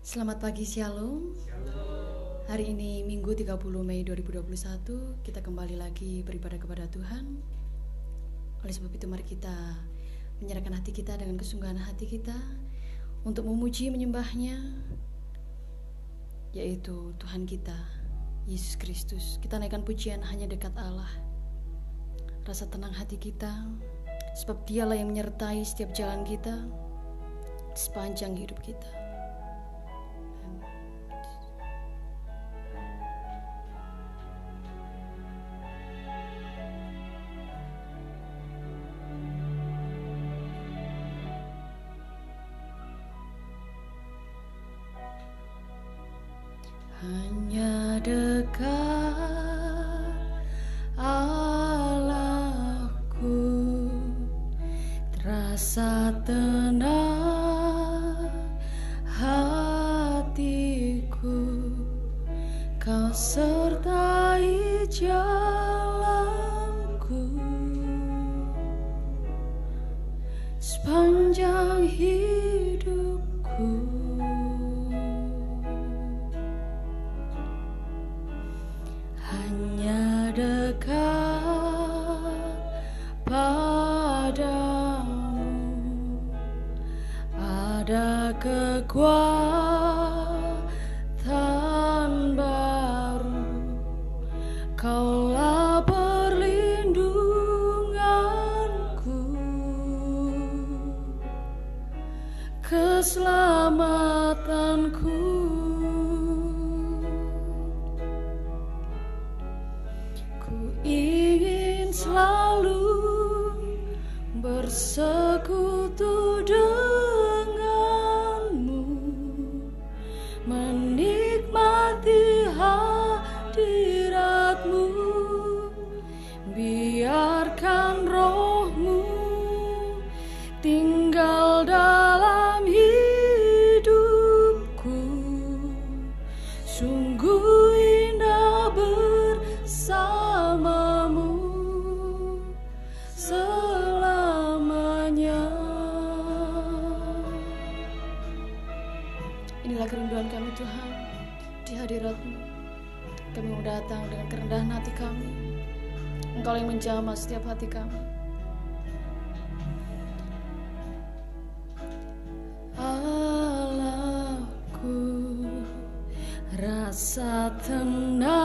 Selamat pagi Shalom. Hari ini Minggu 30 Mei 2021 kita kembali lagi beribadah kepada Tuhan. Oleh sebab itu mari kita menyerahkan hati kita dengan kesungguhan hati kita untuk memuji menyembahnya yaitu Tuhan kita Yesus Kristus. Kita naikkan pujian hanya dekat Allah. Rasa tenang hati kita sebab dialah yang menyertai setiap jalan kita sepanjang hidup kita. Rasa tenang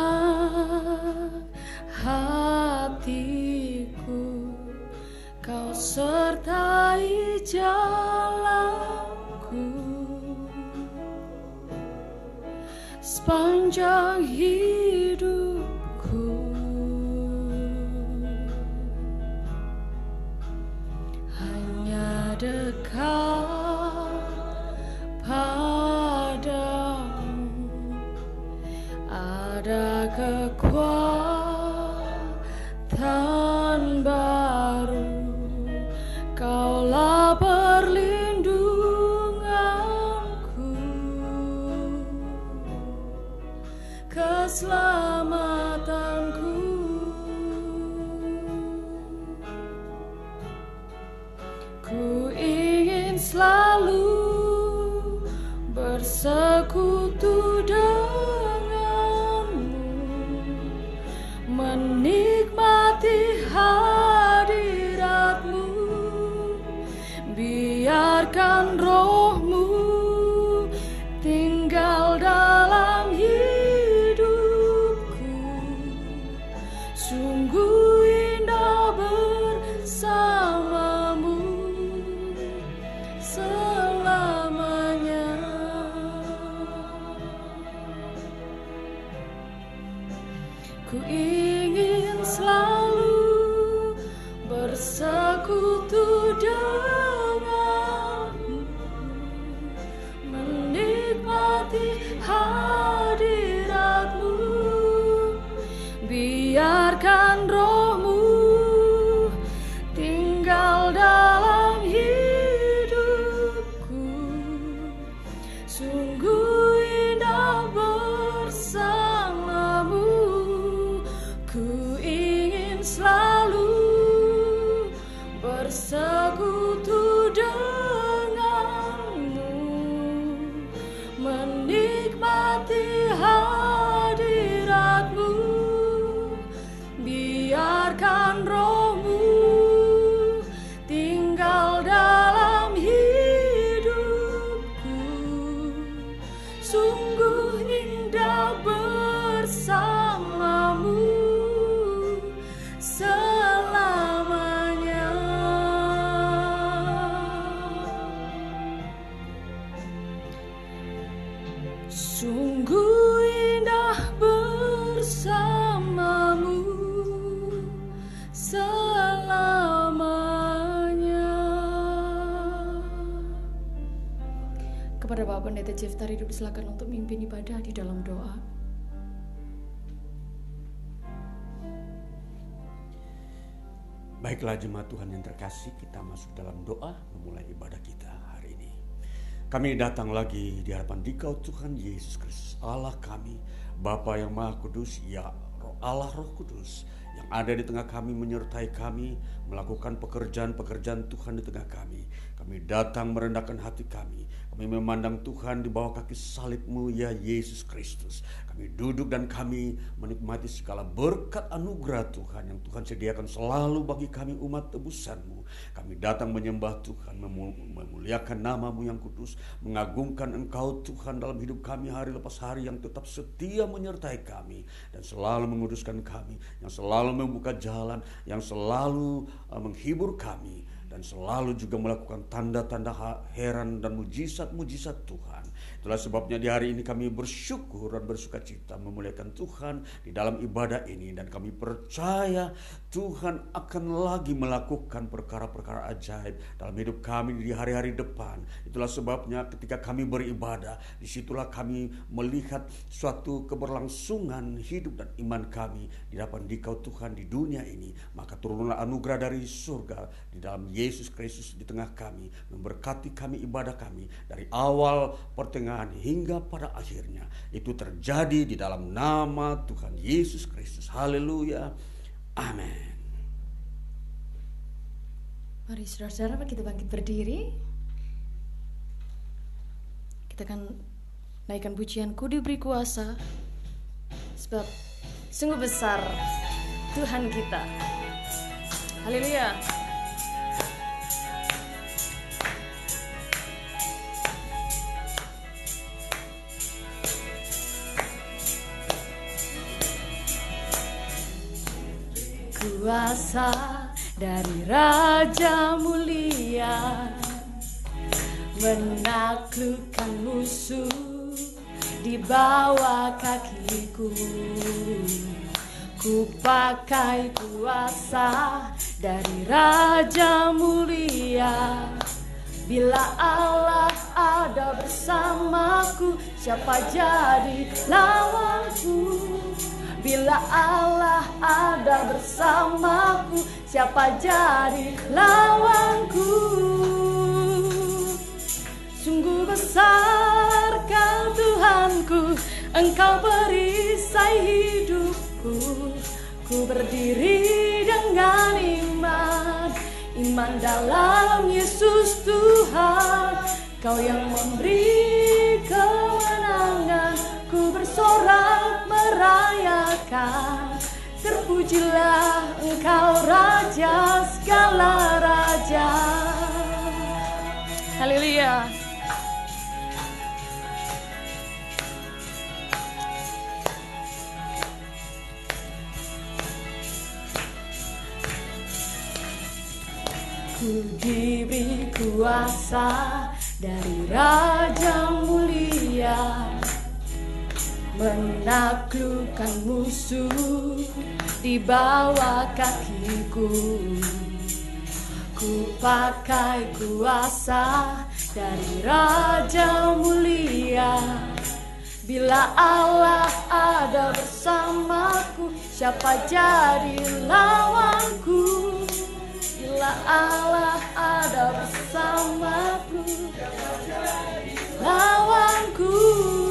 Sungguh indah bersamamu selamanya. Kepada Bapak Pendeta Ciftar hidup silakan untuk mimpin ibadah di dalam doa. Baiklah jemaat Tuhan yang terkasih, kita masuk dalam doa memulai ibadah kita. Kami datang lagi di hadapan Dikau Tuhan Yesus Kristus, Allah kami, Bapa yang Maha Kudus, ya Allah Roh Kudus, yang ada di tengah kami menyertai kami melakukan pekerjaan-pekerjaan Tuhan di tengah kami. Kami datang merendahkan hati kami. Kami memandang Tuhan di bawah kaki salibmu ya Yesus Kristus. Kami duduk dan kami menikmati segala berkat anugerah Tuhan yang Tuhan sediakan selalu bagi kami umat tebusanmu. Kami datang menyembah Tuhan, memuliakan namamu yang kudus, mengagungkan engkau Tuhan dalam hidup kami hari lepas hari yang tetap setia menyertai kami dan selalu menguduskan kami, yang selalu membuka jalan, yang selalu uh, menghibur kami dan selalu juga melakukan tanda-tanda heran dan mujizat-mujizat Tuhan. Itulah sebabnya di hari ini kami bersyukur dan bersuka cita memuliakan Tuhan di dalam ibadah ini dan kami percaya Tuhan akan lagi melakukan perkara-perkara ajaib dalam hidup kami di hari-hari depan. Itulah sebabnya ketika kami beribadah, di situlah kami melihat suatu keberlangsungan hidup dan iman kami di depan dikau Tuhan di dunia ini. Maka turunlah anugerah dari surga di dalam Yesus Kristus di tengah kami, memberkati kami ibadah kami dari awal pertengahan pertengahan hingga pada akhirnya. Itu terjadi di dalam nama Tuhan Yesus Kristus. Haleluya. Amin. Mari saudara-saudara kita bangkit berdiri. Kita akan naikkan pujian ku diberi kuasa. Sebab sungguh besar Tuhan kita. Haleluya. Kuasa dari Raja Mulia. Menaklukkan musuh di bawah kakiku. Ku pakai kuasa dari Raja Mulia. Bila Allah ada bersamaku Siapa jadi lawanku Bila Allah ada bersamaku Siapa jadi lawanku? Sungguh besar kau Tuhanku. Engkau perisai hidupku. Ku berdiri dengan iman. Iman dalam Yesus Tuhan. Kau yang memberi Ku bersorak merayakan. Terpujilah engkau Raja segala Raja. Haleluya. Ku diberi kuasa dari Raja Mulia menaklukkan musuh di bawah kakiku. Ku pakai kuasa dari Raja Mulia. Bila Allah ada bersamaku, siapa jadi lawanku? Bila Allah ada bersamaku, lawanku.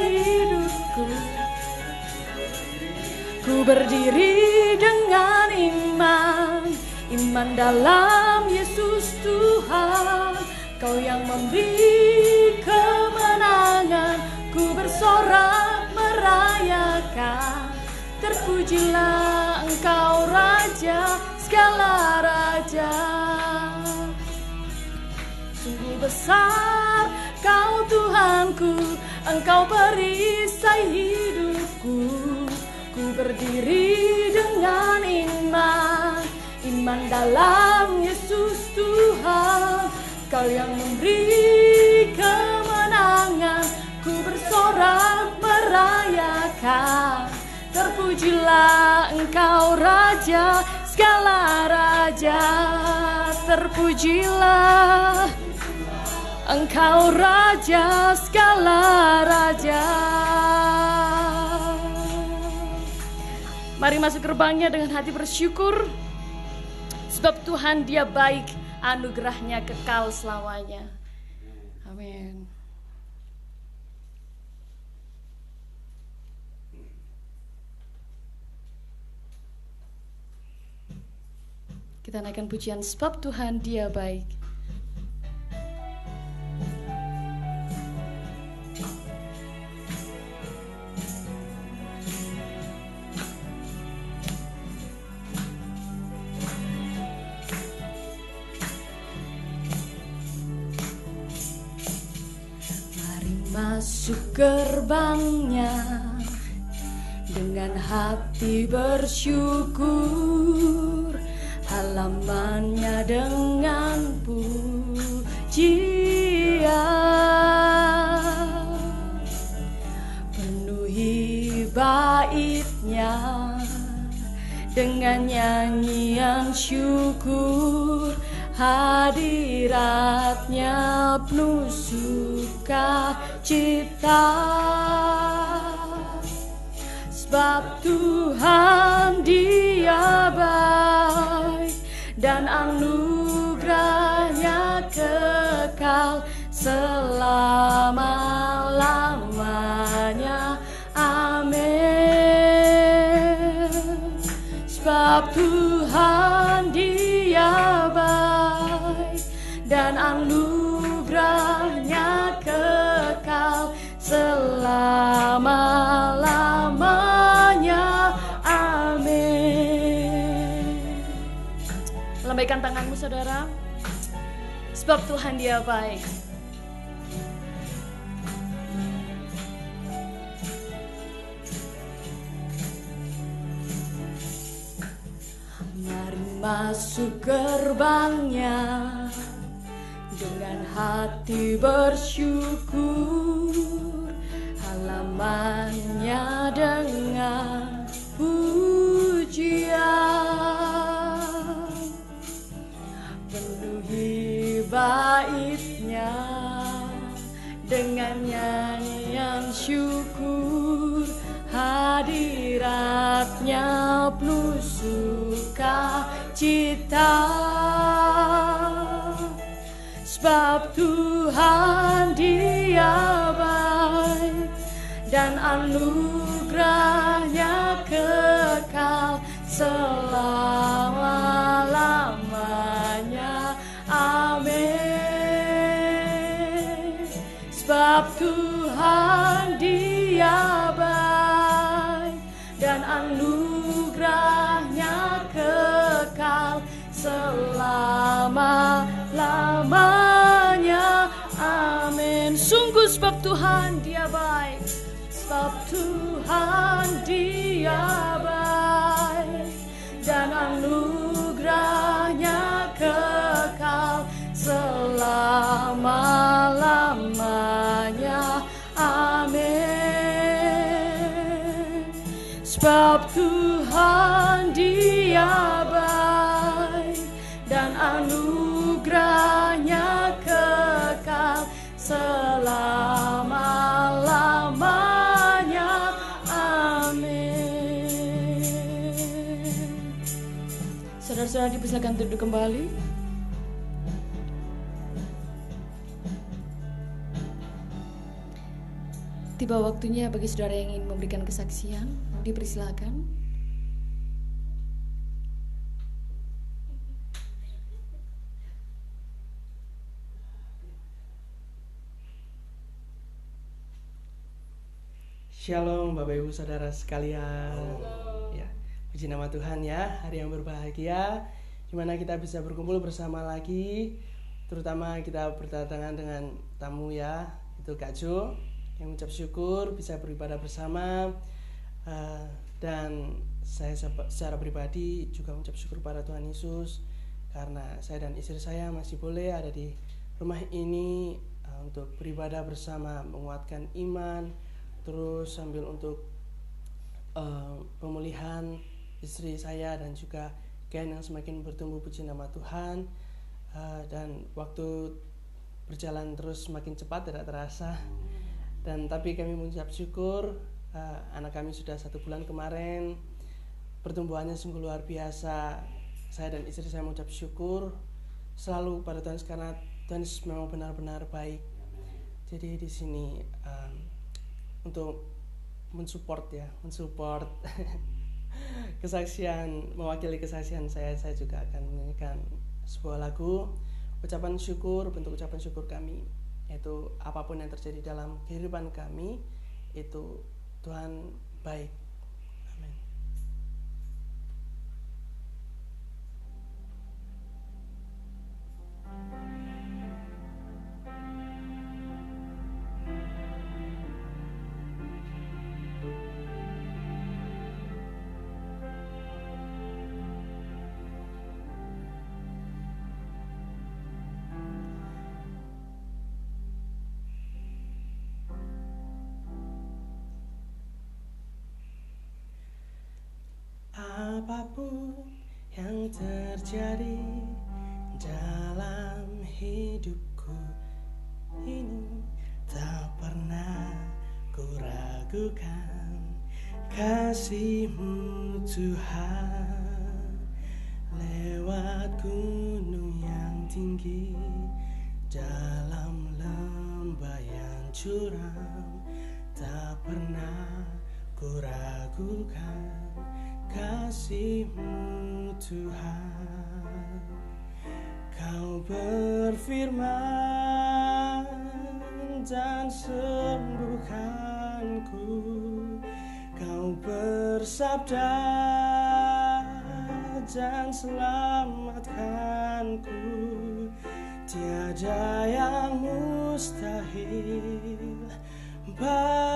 Hidupku. Ku berdiri dengan iman Iman dalam Yesus Tuhan. Kau yang memberi kemenangan Ku bersorak merayakan. Terpujilah engkau Raja segala Raja Sungguh besar kau Tuhanku. Engkau perisai hidupku. Ku berdiri dengan iman. Iman dalam yang memberi kemenangan. Ku bersorak merayakan. Terpujilah engkau Raja. Segala Raja Terpujilah Engkau Raja Segala Raja. Mari masuk gerbangnya dengan hati bersyukur. Sebab Tuhan dia baik. Anugerahnya kekal selamanya. Amin. Kita naikkan pujian. Sebab Tuhan dia baik masuk gerbangnya. Dengan hati bersyukur halamannya dengan pujian. Penuhi baitnya dengan nyanyian syukur hadiratnya penuh suka cipta. Sebab Tuhan dia baik Dan anugerahnya kekal selama-lamanya. Amin. Sebab Tuhan Dan anugerahnya kekal selama-lamanya. Amin. Lambaikan tanganmu saudara. Sebab Tuhan dia baik. Mari masuk gerbangnya dengan hati bersyukur halamannya dengan pujian. Penuhi baitnya dengan nyanyian syukur. Hadiratnya penuh suka cita Sebab Tuhan dia baik Dan anugerahnya kekal selama-lamanya. Amin. Sebab Tuhan sebab Tuhan dia baik. Sebab Tuhan dia baik. Dan anugerahnya kekal selama-lamanya. Amin. Sebab Tuhan dia Saudara-saudara dipersilakan duduk kembali Tiba waktunya bagi saudara yang ingin memberikan kesaksian, dipersilakan. Shalom Bapak Ibu Saudara sekalian. Ya, puji nama Tuhan ya, hari yang berbahagia di mana kita bisa berkumpul bersama lagi terutama kita berdatangan dengan tamu ya, itu Kak Jo yang mengucap syukur bisa beribadah bersama uh, dan saya secara pribadi juga mengucap syukur pada Tuhan Yesus karena saya dan istri saya masih boleh ada di rumah ini uh, untuk beribadah bersama, menguatkan iman, terus sambil untuk uh, pemulihan istri saya dan juga Ken yang semakin bertumbuh puji nama Tuhan. Uh, dan waktu berjalan terus semakin cepat tidak terasa. Dan tapi kami mengucap syukur uh, anak kami sudah satu bulan kemarin. Pertumbuhannya sungguh luar biasa. Saya dan istri saya mengucap syukur. Selalu pada Tuhan karena Tuhan memang benar-benar baik. Jadi di sini um, untuk mensupport ya mensupport kesaksian mewakili kesaksian saya saya juga akan menyanyikan sebuah lagu ucapan syukur bentuk ucapan syukur kami. Yaitu apa pun yang terjadi dalam kehidupan kami itu Tuhan baik curam tak pernah ku ragukan kasihmu Tuhan. Kau berfirman dan sembuhkanku. Kau bersabda dan selamatkanku. Tiada yang mustahil bagimu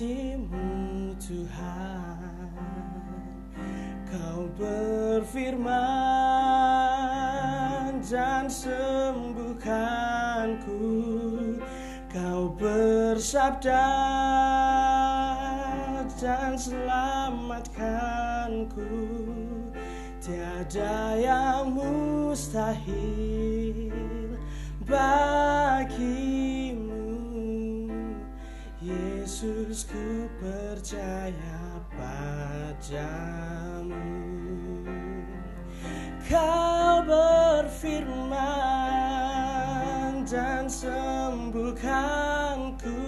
Janjimu Tuhan. Kau berfirman dan sembuhkanku. Kau bersabda dan selamatkanku. Tiada yang mustahil bagimu Yesus ku percaya padamu. Kau berfirman dan sembuhkanku.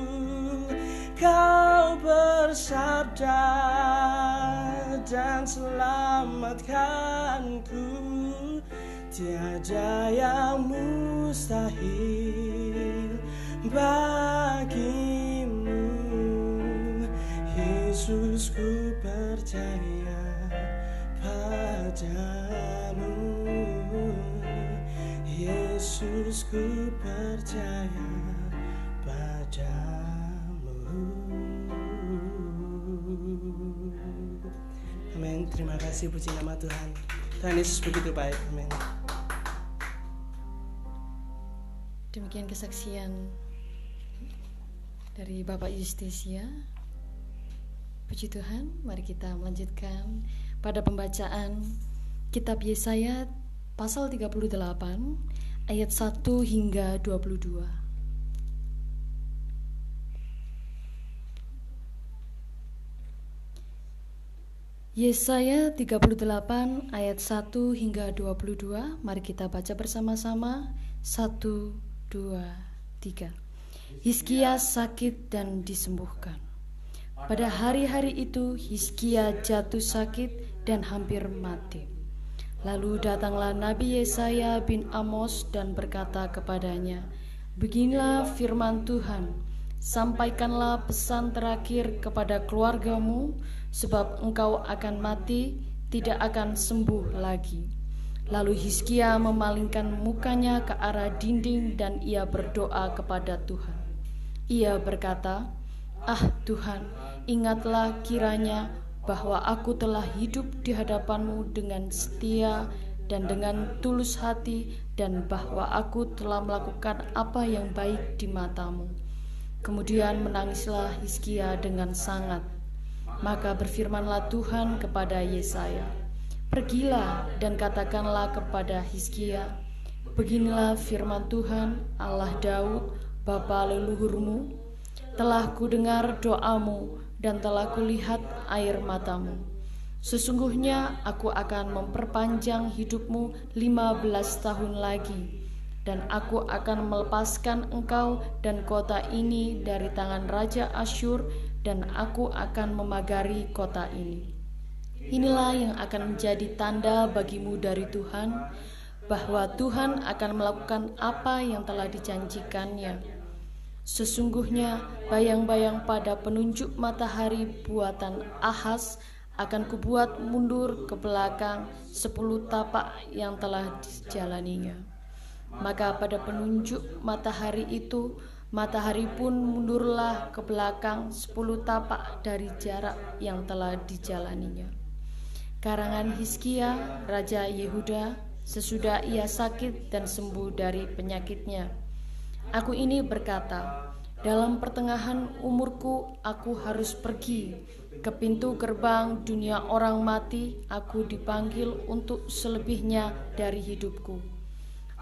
Kau bersabda dan selamatkanku. Tiada yang mustahil bagimu Yesus ku percaya padamu Yesus ku percaya padamu Amin. Terima kasih puji nama Tuhan. Tuhan Yesus begitu baik. Amin. Demikian kesaksian dari Bapak Justisia. Puji Tuhan, mari kita melanjutkan pada pembacaan kitab Yesaya pasal 38 ayat 1 hingga 22. Yesaya 38 ayat 1 hingga 22 Mari kita baca bersama-sama 1, 2, dua, tiga. Hizkia sakit dan disembuhkan. Pada hari-hari itu Hizkia jatuh sakit dan hampir mati. Lalu datanglah Nabi Yesaya bin Amos dan berkata kepadanya, Beginilah firman Tuhan, sampaikanlah pesan terakhir kepada keluargamu, sebab engkau akan mati, tidak akan sembuh lagi. Lalu Hizkia memalingkan mukanya ke arah dinding dan ia berdoa kepada Tuhan. Ia berkata, Ah Tuhan, ingatlah kiranya bahwa aku telah hidup di hadapanmu dengan setia dan dengan tulus hati dan bahwa aku telah melakukan apa yang baik di matamu. Kemudian menangislah Hizkia dengan sangat. Maka berfirmanlah Tuhan kepada Yesaya, Pergilah dan katakanlah kepada Hizkia, Beginilah firman Tuhan Allah Daud, Bapa leluhurmu, telah kudengar doamu dan telah kulihat air matamu. Sesungguhnya aku akan memperpanjang hidupmu lima belas tahun lagi, dan aku akan melepaskan engkau dan kota ini dari tangan Raja Asyur, dan aku akan memagari kota ini. Inilah yang akan menjadi tanda bagimu dari Tuhan, bahwa Tuhan akan melakukan apa yang telah dijanjikannya. Sesungguhnya bayang-bayang pada penunjuk matahari buatan Ahas akan kubuat mundur ke belakang sepuluh tapak yang telah dijalaninya. Maka pada penunjuk matahari itu, matahari pun mundurlah ke belakang sepuluh tapak dari jarak yang telah dijalaninya. Karangan Hizkia, Raja Yehuda, sesudah ia sakit dan sembuh dari penyakitnya. Aku ini berkata, dalam pertengahan umurku aku harus pergi ke pintu gerbang dunia orang mati, aku dipanggil untuk selebihnya dari hidupku.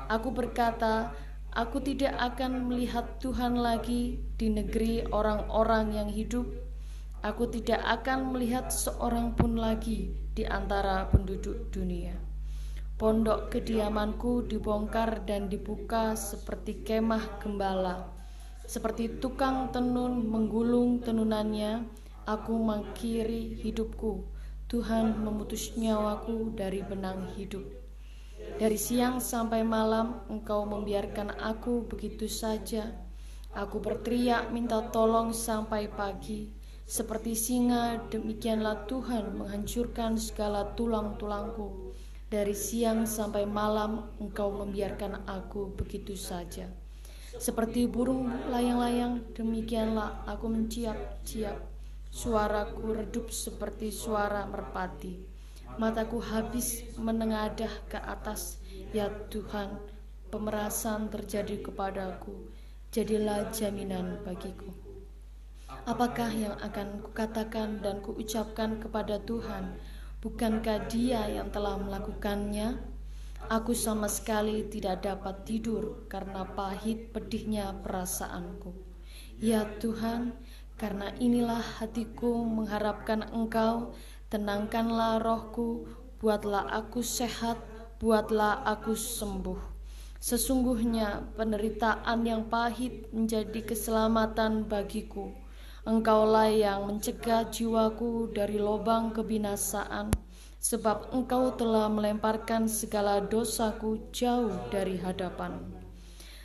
Aku berkata, aku tidak akan melihat Tuhan lagi di negeri orang-orang yang hidup. Aku tidak akan melihat seorang pun lagi di antara penduduk dunia. Pondok kediamanku dibongkar dan dibuka seperti kemah gembala. Seperti tukang tenun menggulung tenunannya, aku mengkiri hidupku. Tuhan memutus nyawaku dari benang hidup. Dari siang sampai malam engkau membiarkan aku begitu saja. Aku berteriak minta tolong sampai pagi. Seperti singa, demikianlah Tuhan menghancurkan segala tulang-tulangku. Dari siang sampai malam, Engkau membiarkan aku begitu saja. Seperti burung layang-layang, demikianlah aku menciap-ciap. Suaraku redup seperti suara merpati. Mataku habis menengadah ke atas. Ya Tuhan, pemerasan terjadi kepadaku. Jadilah jaminan bagiku. Apakah yang akan kukatakan dan kuucapkan kepada Tuhan? Bukankah Dia yang telah melakukannya? Aku sama sekali tidak dapat tidur karena pahit pedihnya perasaanku. Ya Tuhan, karena inilah hatiku mengharapkan Engkau, tenangkanlah rohku, buatlah aku sehat, buatlah aku sembuh. Sesungguhnya penderitaan yang pahit menjadi keselamatan bagiku Engkaulah yang mencegah jiwaku dari lubang kebinasaan, sebab Engkau telah melemparkan segala dosaku jauh dari hadapan.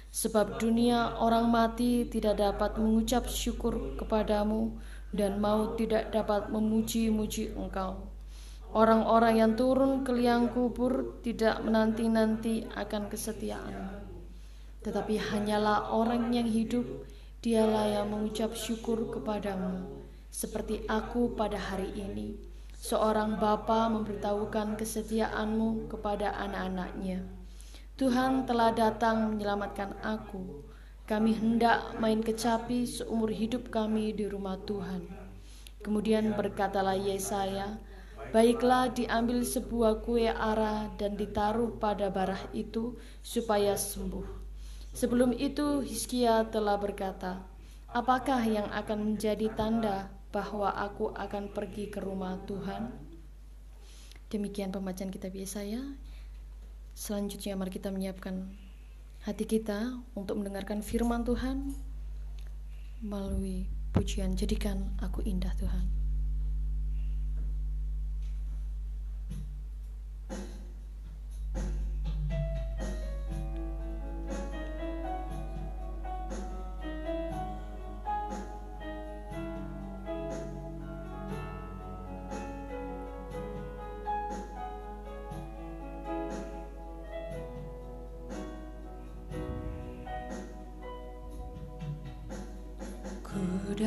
Sebab dunia orang mati tidak dapat mengucap syukur kepadamu, dan mau tidak dapat memuji-muji Engkau. Orang-orang yang turun ke liang kubur tidak menanti-nanti akan kesetiaan, tetapi hanyalah orang yang hidup Dialah yang mengucap syukur kepadamu, seperti aku pada hari ini. Seorang bapa memberitahukan kesetiaanmu kepada anak-anaknya. Tuhan telah datang menyelamatkan aku. Kami hendak main kecapi seumur hidup kami di rumah Tuhan. Kemudian berkatalah Yesaya, Baiklah diambil sebuah kue ara dan ditaruh pada barah itu supaya sembuh. Sebelum itu Hizkia telah berkata, Apakah yang akan menjadi tanda bahwa aku akan pergi ke rumah Tuhan? Demikian pembacaan kitab Yesaya. Selanjutnya mari kita menyiapkan hati kita untuk mendengarkan firman Tuhan melalui pujian jadikan aku indah Tuhan.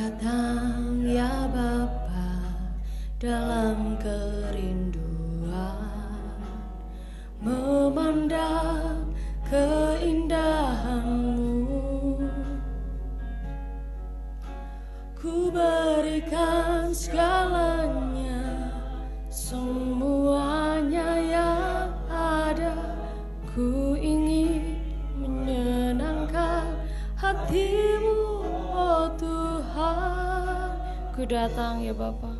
Datang ya Bapa dalam kerinduan. Memandang keindahanmu. Ku berikan segalanya semuanya yang ada. Ku ingin menyenangkan hatimu oh Tuhan ku datang ya Bapa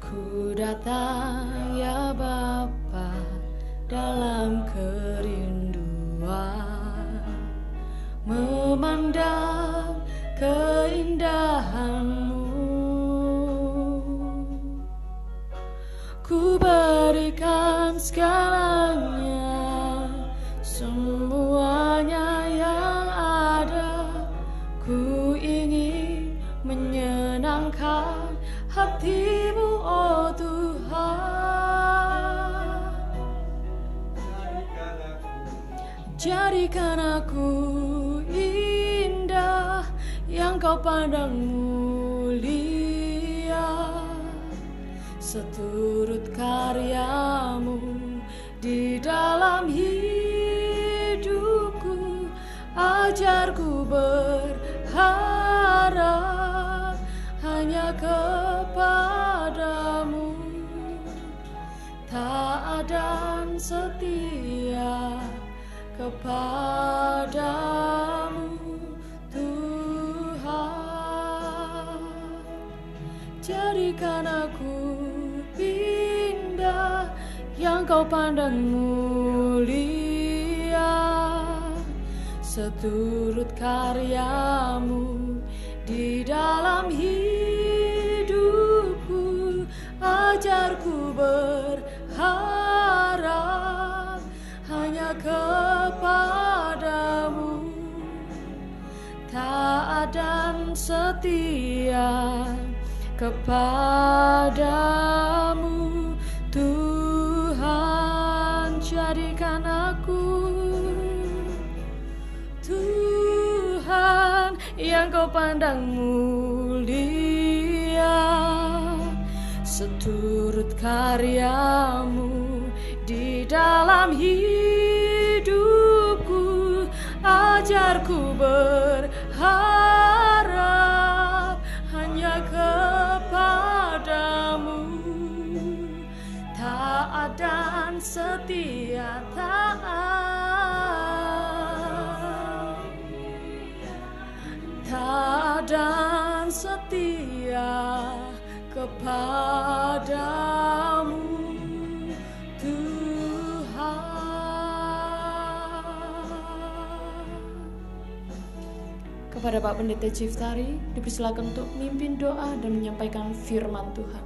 ku datang ya Bapa dalam kerinduan. Memandang keindahanmu. Ku berikan segalanya semuanya menyenangkan hatimu oh Tuhan. Jadikan aku indah yang kau pandang mulia. Seturut karyamu di dalam hidupku ajarku berharap kepadamu. Taat dan setia kepadamu Tuhan. Jadikan aku indah yang kau pandang mulia. Seturut karyamu di dalam hidupku ajarku berharap hanya kepadamu. Taat dan setia kepadamu. Tuhan jadikan aku Tuhan yang kau pandang seturut karyamu di dalam hidupku ajarku berharap hanya kepadamu. Taat dan setia taat. Taat dan setia kepada Pak Pendeta Ciftari dipersilakan untuk mimpin doa dan menyampaikan firman Tuhan.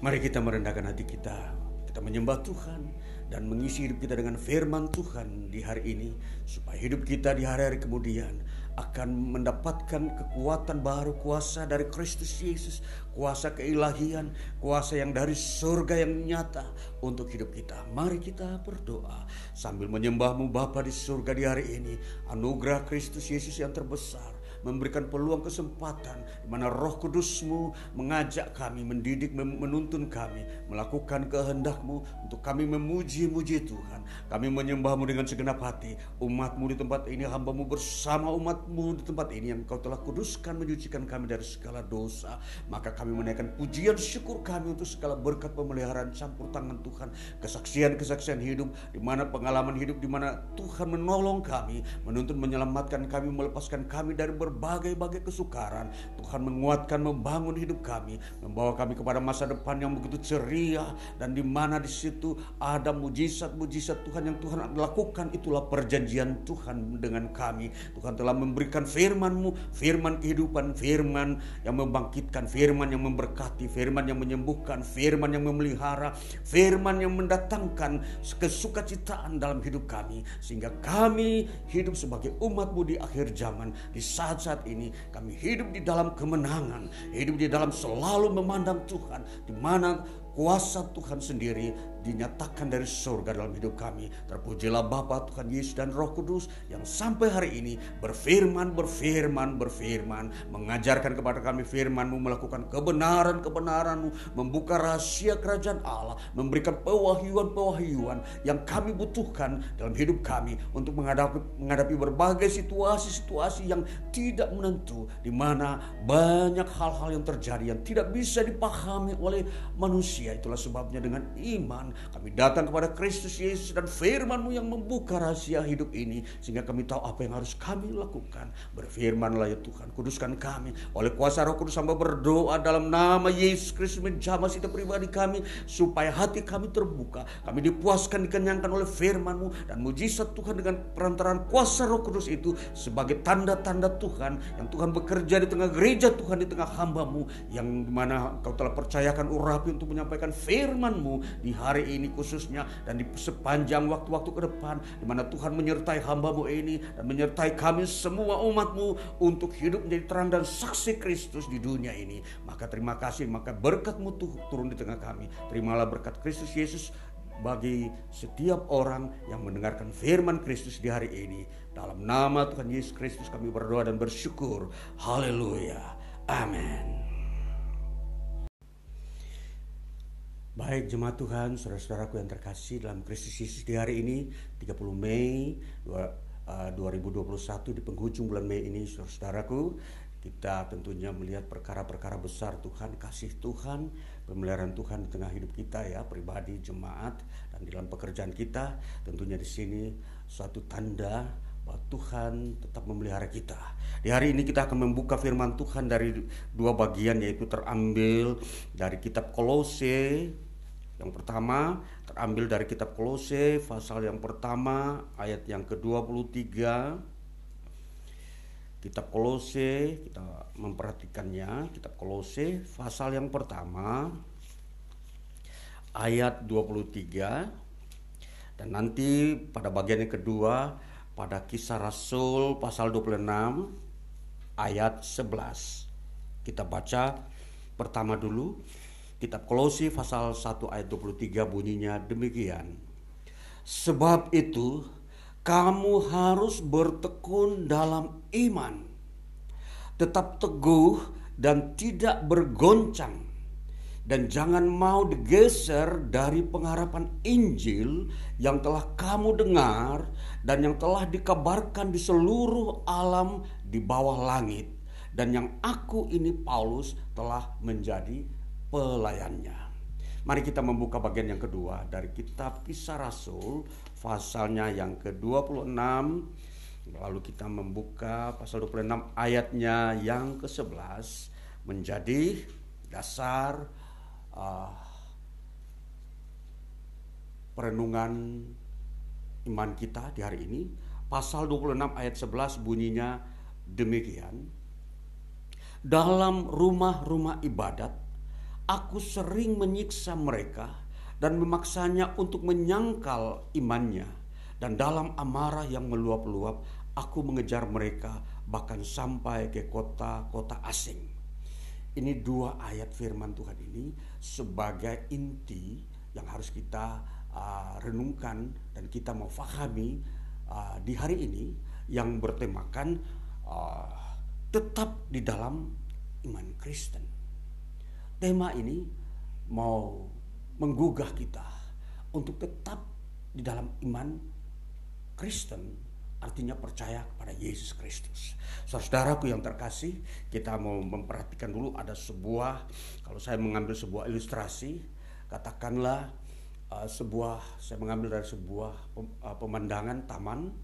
Mari kita merendahkan hati kita. Kita menyembah Tuhan dan mengisi hidup kita dengan firman Tuhan di hari ini supaya hidup kita di hari-hari kemudian akan mendapatkan kekuatan baru kuasa dari Kristus Yesus, kuasa keilahian, kuasa yang dari surga yang nyata untuk hidup kita. Mari kita berdoa sambil menyembahmu Bapa di surga di hari ini. Anugerah Kristus Yesus yang terbesar memberikan peluang kesempatan di mana Roh Kudusmu mengajak kami, mendidik, menuntun kami, melakukan kehendakmu untuk kami memuji-muji Tuhan. Kami menyembahmu dengan segenap hati. Umatmu di tempat ini, hambamu bersama umatmu di tempat ini yang kau telah kuduskan, menyucikan kami dari segala dosa. Maka kami menaikkan pujian syukur kami untuk segala berkat pemeliharaan campur tangan Tuhan. Kesaksian-kesaksian hidup, di mana pengalaman hidup, di mana Tuhan menolong kami, menuntun menyelamatkan kami, melepaskan kami dari berbagai berbagai-bagai kesukaran. Tuhan menguatkan, membangun hidup kami, membawa kami kepada masa depan yang begitu ceria dan di mana di situ ada mujizat-mujizat Tuhan yang Tuhan lakukan. Itulah perjanjian Tuhan dengan kami. Tuhan telah memberikan firman-Mu, firman kehidupan, firman yang membangkitkan, firman yang memberkati, firman yang menyembuhkan, firman yang memelihara, firman yang mendatangkan kesukacitaan dalam hidup kami sehingga kami hidup sebagai umatmu di akhir zaman. Di saat-saat ini kami hidup di dalam kemenangan, hidup di dalam selalu memandang Tuhan, di mana kuasa Tuhan sendiri dinyatakan dari surga dalam hidup kami. Terpujilah Bapa Tuhan Yesus dan Roh Kudus yang sampai hari ini berfirman, berfirman, berfirman, mengajarkan kepada kami firman-Mu, melakukan kebenaran-kebenaran-Mu, membuka rahasia kerajaan Allah, memberikan pewahyuan-pewahyuan yang kami butuhkan dalam hidup kami untuk menghadapi, menghadapi berbagai situasi-situasi yang tidak menentu, di mana banyak hal-hal yang terjadi yang tidak bisa dipahami oleh manusia. Itulah sebabnya dengan iman kami datang kepada Kristus Yesus dan firman-Mu yang membuka rahasia hidup ini. Sehingga kami tahu apa yang harus kami lakukan. Berfirmanlah ya Tuhan, kuduskan kami. Oleh kuasa roh kudus hamba berdoa dalam nama Yesus Kristus menjamah setiap pribadi kami. Supaya hati kami terbuka. Kami dipuaskan, dikenyangkan oleh firman-Mu. Dan mujizat Tuhan dengan perantaraan kuasa roh kudus itu sebagai tanda-tanda Tuhan. Yang Tuhan bekerja di tengah gereja Tuhan, di tengah hambamu. Yang mana kau telah percayakan urapi untuk menyampaikan firman-Mu di hari hari ini khususnya dan di sepanjang waktu-waktu ke depan di mana Tuhan menyertai hambamu ini dan menyertai kami semua umatmu untuk hidup menjadi terang dan saksi Kristus di dunia ini. Maka terima kasih maka berkatmu tuh turun di tengah kami. Terimalah berkat Kristus Yesus bagi setiap orang yang mendengarkan firman Kristus di hari ini. Dalam nama Tuhan Yesus Kristus kami berdoa dan bersyukur. Haleluya. Amin Baik jemaat Tuhan, saudara-saudaraku yang terkasih dalam Kristus Yesus di hari ini 30 Mei 2021 uh, di penghujung bulan Mei ini saudara-saudaraku kita tentunya melihat perkara-perkara besar Tuhan, kasih Tuhan, pemeliharaan Tuhan di tengah hidup kita ya, pribadi, jemaat dan dalam pekerjaan kita. Tentunya di sini suatu tanda bahwa Tuhan tetap memelihara kita. Di hari ini kita akan membuka firman Tuhan dari dua bagian yaitu terambil dari kitab Kolose yang pertama terambil dari kitab Kolose pasal yang pertama ayat yang ke-23 Kitab Kolose kita memperhatikannya. Kitab Kolose pasal yang pertama ayat 23 dan nanti pada bagian yang kedua pada kisah Rasul pasal 26 ayat 11. Kita baca pertama dulu kitab Kolose pasal 1 ayat 23 bunyinya demikian. Sebab itu kamu harus bertekun dalam iman. Tetap teguh dan tidak bergoncang dan jangan mau digeser dari pengharapan Injil yang telah kamu dengar dan yang telah dikabarkan di seluruh alam di bawah langit. Dan yang aku ini Paulus telah menjadi pelayannya. Mari kita membuka bagian yang kedua dari kitab Kisah Rasul pasalnya yang ke-26 lalu kita membuka pasal 26 ayatnya yang ke-11 menjadi dasar uh, perenungan iman kita di hari ini. Pasal 26 ayat 11 bunyinya demikian. Dalam rumah-rumah ibadat, aku sering menyiksa mereka dan memaksanya untuk menyangkal imannya. Dan dalam amarah yang meluap-luap, aku mengejar mereka bahkan sampai ke kota-kota asing. Ini dua ayat firman Tuhan ini sebagai inti yang harus kita uh, renungkan dan kita mau fahami uh, di hari ini yang bertemakan uh, tetap di dalam iman Kristen. Tema ini mau menggugah kita untuk tetap di dalam iman Kristen artinya percaya kepada Yesus Kristus. Saudaraku yang terkasih, kita mau memperhatikan dulu ada sebuah kalau saya mengambil sebuah ilustrasi, katakanlah uh, sebuah saya mengambil dari sebuah uh, pemandangan taman.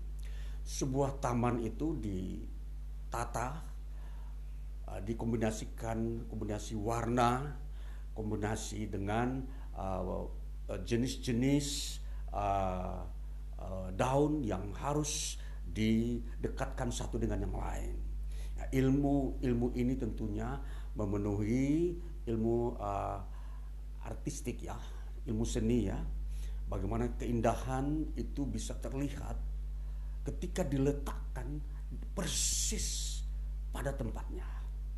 Sebuah taman itu ditata uh, dikombinasikan kombinasi warna, kombinasi dengan uh, uh, jenis-jenis uh, uh, daun yang harus didekatkan satu dengan yang lain. Ya, ilmu ilmu ini tentunya memenuhi ilmu uh, artistik ya, ilmu seni ya. Bagaimana keindahan itu bisa terlihat ketika diletakkan persis pada tempatnya.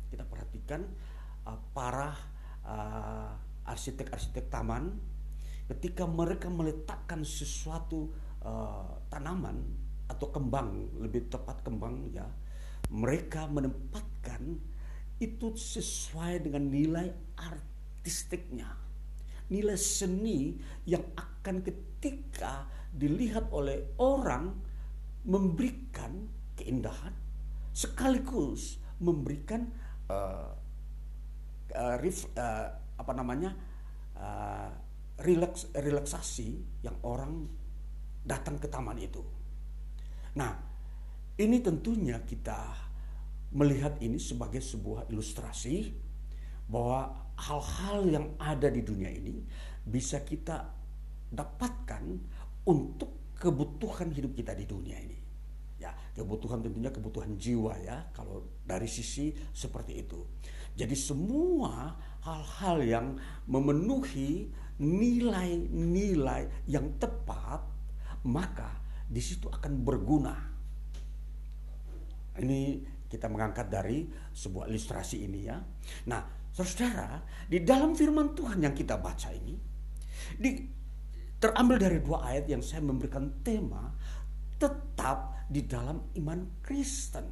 Kita perhatikan uh, para uh, arsitek-arsitek taman ketika mereka meletakkan sesuatu uh, tanaman atau kembang lebih tepat kembang ya mereka menempatkan itu sesuai dengan nilai artistiknya nilai seni yang akan ketika dilihat oleh orang memberikan keindahan sekaligus memberikan uh, uh, rif, uh, apa namanya uh, relaks relaksasi yang orang datang ke taman itu. Nah, ini tentunya kita melihat ini sebagai sebuah ilustrasi bahwa hal-hal yang ada di dunia ini bisa kita dapatkan untuk kebutuhan hidup kita di dunia ini. Ya, kebutuhan tentunya kebutuhan jiwa ya, kalau dari sisi seperti itu. Jadi semua hal-hal yang memenuhi nilai-nilai yang tepat, maka di situ akan berguna. Ini kita mengangkat dari sebuah ilustrasi ini ya. Nah, saudara, di dalam firman Tuhan yang kita baca ini, di, terambil dari dua ayat yang saya memberikan tema tetap di dalam iman Kristen.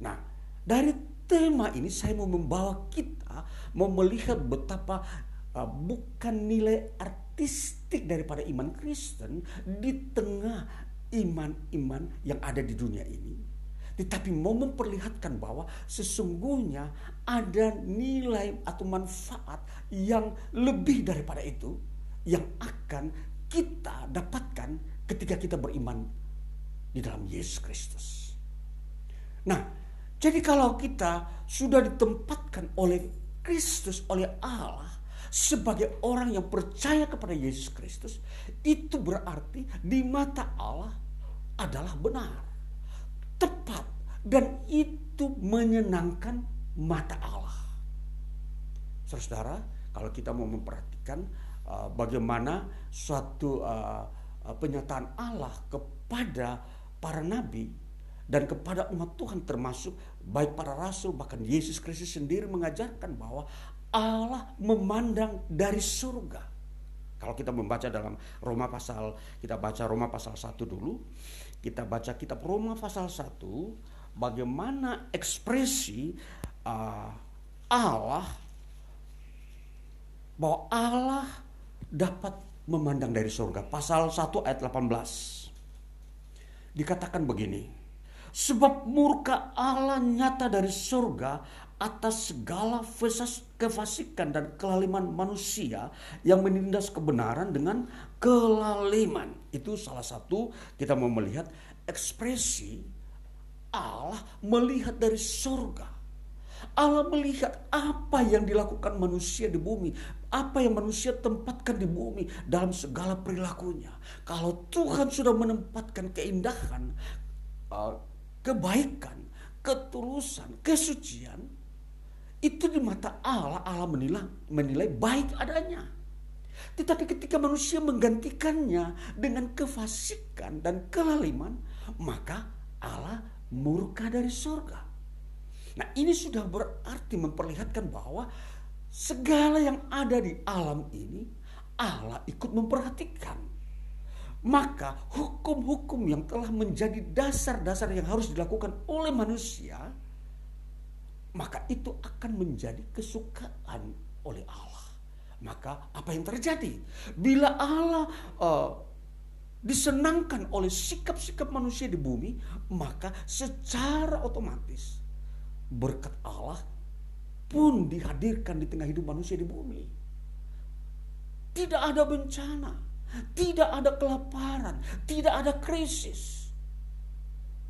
Nah, dari tema ini saya mau membawa kita mau melihat betapa uh, bukan nilai artistik daripada iman Kristen di tengah iman-iman yang ada di dunia ini. Tetapi mau memperlihatkan bahwa sesungguhnya ada nilai atau manfaat yang lebih daripada itu yang akan kita dapatkan ketika kita beriman di dalam Yesus Kristus. Nah, jadi kalau kita sudah ditempatkan oleh Kristus, oleh Allah sebagai orang yang percaya kepada Yesus Kristus, itu berarti di mata Allah adalah benar, tepat, dan itu menyenangkan mata Allah. Saudara, kalau kita mau memperhatikan uh, bagaimana suatu uh, penyataan Allah kepada para nabi dan kepada umat Tuhan termasuk baik para rasul bahkan Yesus Kristus sendiri mengajarkan bahwa Allah memandang dari surga. Kalau kita membaca dalam Roma pasal kita baca Roma pasal 1 dulu, kita baca kitab Roma pasal 1 bagaimana ekspresi uh, Allah bahwa Allah dapat memandang dari surga. Pasal 1 ayat 18. Dikatakan begini. Sebab murka Allah nyata dari surga atas segala kefasikan dan kelaliman manusia yang menindas kebenaran dengan kelaliman. Itu salah satu kita mau melihat ekspresi Allah melihat dari surga. Allah melihat apa yang dilakukan manusia di bumi, apa yang manusia tempatkan di bumi dalam segala perilakunya. Kalau Tuhan sudah menempatkan keindahan, uh, kebaikan, ketulusan, kesucian, itu di mata Allah, Allah menilai, menilai baik adanya. Tetapi ketika manusia menggantikannya dengan kefasikan dan kelaliman, maka Allah murka dari surga. Nah ini sudah berarti memperlihatkan bahwa segala yang ada di alam ini Allah ikut memperhatikan. Maka hukum-hukum yang telah menjadi dasar-dasar yang harus dilakukan oleh manusia, maka itu akan menjadi kesukaan oleh Allah. Maka apa yang terjadi? Bila Allah uh, disenangkan oleh sikap-sikap manusia di bumi, maka secara otomatis berkat Allah pun dihadirkan di tengah hidup manusia di bumi. Tidak ada bencana, tidak ada kelaparan, tidak ada krisis.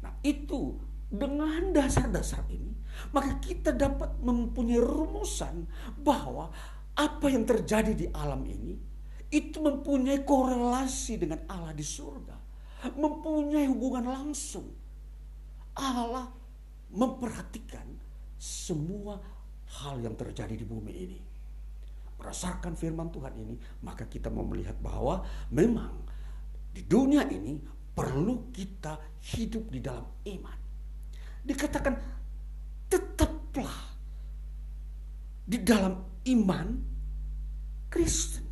Nah, itu dengan dasar-dasar ini, maka kita dapat mempunyai rumusan bahwa apa yang terjadi di alam ini itu mempunyai korelasi dengan Allah di surga, mempunyai hubungan langsung. Allah memperhatikan semua hal yang terjadi di bumi ini. Berdasarkan firman Tuhan ini, maka kita mau melihat bahwa memang di dunia ini perlu kita hidup di dalam iman. Dikatakan tetaplah di dalam iman Kristen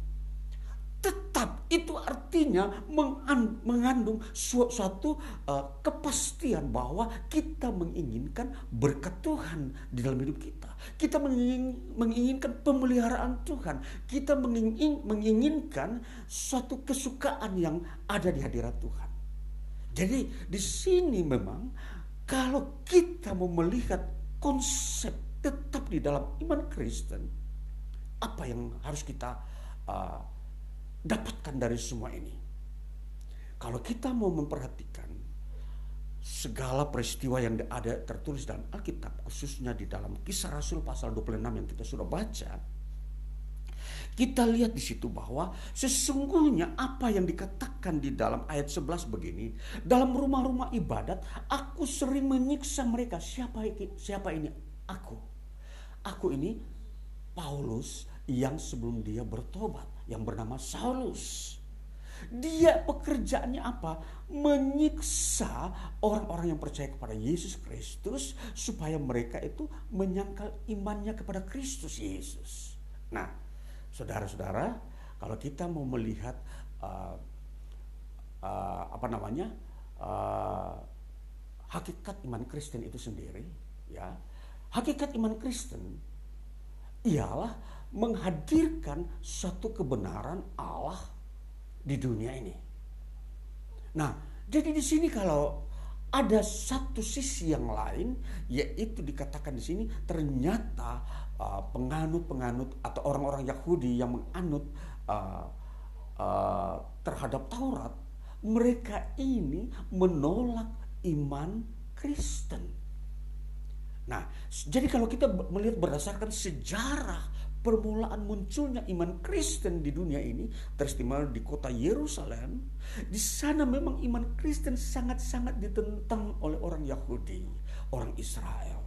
tetap itu artinya mengandung suatu uh, kepastian bahwa kita menginginkan berkat Tuhan di dalam hidup kita. Kita menginginkan pemeliharaan Tuhan. Kita menginginkan suatu kesukaan yang ada di hadirat Tuhan. Jadi di sini memang kalau kita mau melihat konsep tetap di dalam iman Kristen, apa yang harus kita uh, dapatkan dari semua ini. Kalau kita mau memperhatikan segala peristiwa yang ada tertulis dalam Alkitab, khususnya di dalam Kisah Rasul pasal 26 yang kita sudah baca, kita lihat di situ bahwa sesungguhnya apa yang dikatakan di dalam ayat 11 begini, dalam rumah-rumah ibadat aku sering menyiksa mereka. Siapa siapa ini? Aku. Aku ini Paulus yang sebelum dia bertobat yang bernama Saulus. Dia pekerjaannya apa? Menyiksa orang-orang yang percaya kepada Yesus Kristus supaya mereka itu menyangkal imannya kepada Kristus Yesus. Nah, saudara-saudara, kalau kita mau melihat uh, uh, apa namanya uh, hakikat iman Kristen itu sendiri, ya, hakikat iman Kristen ialah menghadirkan satu kebenaran Allah di dunia ini. Nah, jadi di sini kalau ada satu sisi yang lain, yaitu dikatakan di sini ternyata penganut-penganut uh, atau orang-orang Yahudi yang menganut uh, uh, terhadap Taurat, mereka ini menolak iman Kristen. Nah, jadi kalau kita melihat berdasarkan sejarah permulaan munculnya iman Kristen di dunia ini teristimewa di kota Yerusalem. Di sana memang iman Kristen sangat-sangat ditentang oleh orang Yahudi, orang Israel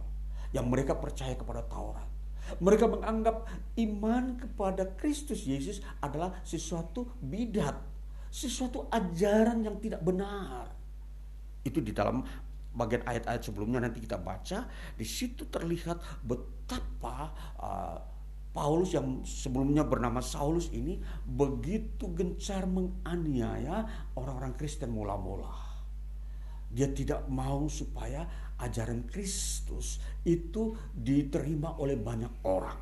yang mereka percaya kepada Taurat. Mereka menganggap iman kepada Kristus Yesus adalah sesuatu bidat, sesuatu ajaran yang tidak benar. Itu di dalam bagian ayat-ayat sebelumnya nanti kita baca, di situ terlihat betapa uh, Paulus yang sebelumnya bernama Saulus ini begitu gencar menganiaya orang-orang Kristen mula-mula. Dia tidak mau supaya ajaran Kristus itu diterima oleh banyak orang.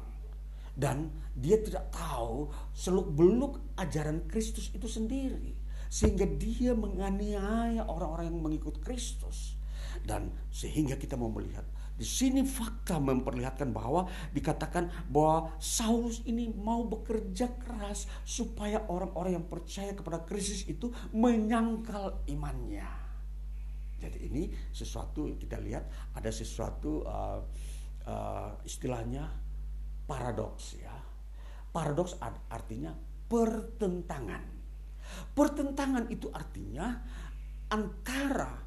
Dan dia tidak tahu seluk-beluk ajaran Kristus itu sendiri. Sehingga dia menganiaya orang-orang yang mengikut Kristus. Dan sehingga kita mau melihat di sini fakta memperlihatkan bahwa dikatakan bahwa Saulus ini mau bekerja keras supaya orang-orang yang percaya kepada Kristus itu menyangkal imannya. Jadi ini sesuatu kita lihat ada sesuatu uh, uh, istilahnya paradoks ya. Paradoks artinya pertentangan. Pertentangan itu artinya antara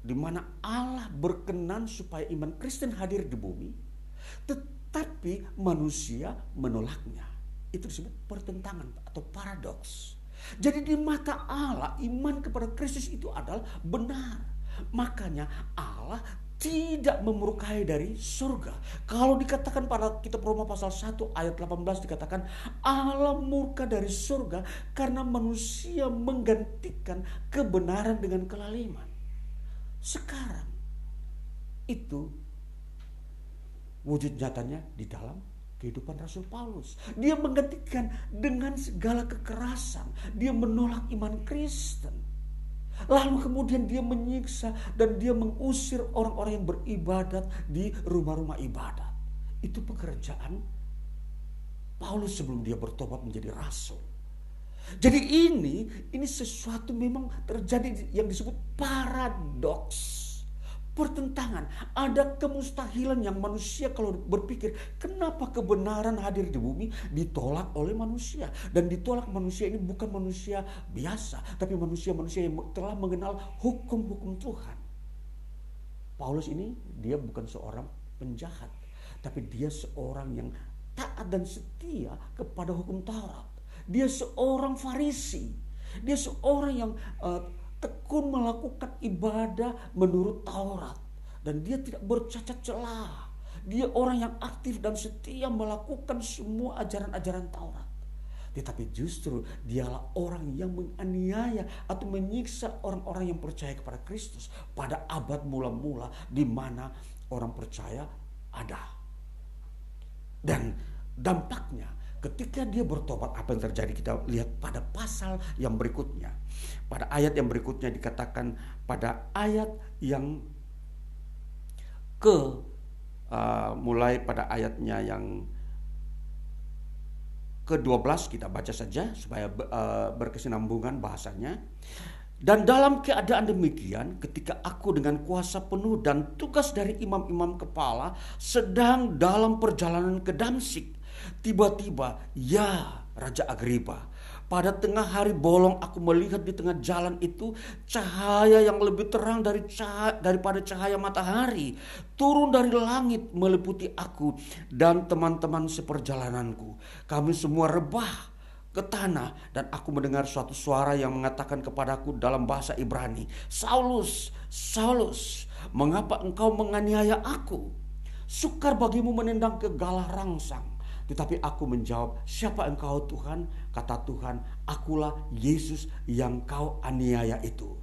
di mana Allah berkenan supaya iman Kristen hadir di bumi, tetapi manusia menolaknya. Itu disebut pertentangan atau paradoks. Jadi di mata Allah iman kepada Kristus itu adalah benar. Makanya Allah tidak memurkai dari surga. Kalau dikatakan pada kitab Roma pasal 1 ayat 18 dikatakan Allah murka dari surga karena manusia menggantikan kebenaran dengan kelaliman. Sekarang itu wujud nyatanya di dalam kehidupan Rasul Paulus. Dia menggantikan dengan segala kekerasan. Dia menolak iman Kristen. Lalu kemudian dia menyiksa dan dia mengusir orang-orang yang beribadat di rumah-rumah ibadat. Itu pekerjaan Paulus sebelum dia bertobat menjadi rasul. Jadi ini ini sesuatu memang terjadi yang disebut paradoks. Pertentangan, ada kemustahilan yang manusia kalau berpikir kenapa kebenaran hadir di bumi ditolak oleh manusia dan ditolak manusia ini bukan manusia biasa tapi manusia-manusia yang telah mengenal hukum-hukum Tuhan. Paulus ini dia bukan seorang penjahat tapi dia seorang yang taat dan setia kepada hukum Taurat. Dia seorang Farisi. Dia seorang yang uh, tekun melakukan ibadah menurut Taurat dan dia tidak bercacat celah. Dia orang yang aktif dan setia melakukan semua ajaran-ajaran Taurat. Tetapi justru dialah orang yang menganiaya atau menyiksa orang-orang yang percaya kepada Kristus pada abad mula-mula di mana orang percaya ada. Dan dampaknya ketika dia bertobat apa yang terjadi kita lihat pada pasal yang berikutnya pada ayat yang berikutnya dikatakan pada ayat yang ke uh, mulai pada ayatnya yang ke-12 kita baca saja supaya uh, berkesinambungan bahasanya. Dan dalam keadaan demikian, ketika aku dengan kuasa penuh dan tugas dari imam-imam kepala sedang dalam perjalanan ke Damsik, Tiba-tiba, ya Raja Agripa, pada tengah hari bolong aku melihat di tengah jalan itu cahaya yang lebih terang dari cahaya, daripada cahaya matahari turun dari langit meliputi aku dan teman-teman seperjalananku. Kami semua rebah ke tanah dan aku mendengar suatu suara yang mengatakan kepadaku dalam bahasa Ibrani, "Saulus, Saulus, mengapa engkau menganiaya aku? Sukar bagimu menendang ke galah rangsang." Tetapi aku menjawab, siapa engkau Tuhan? Kata Tuhan, akulah Yesus yang kau aniaya itu.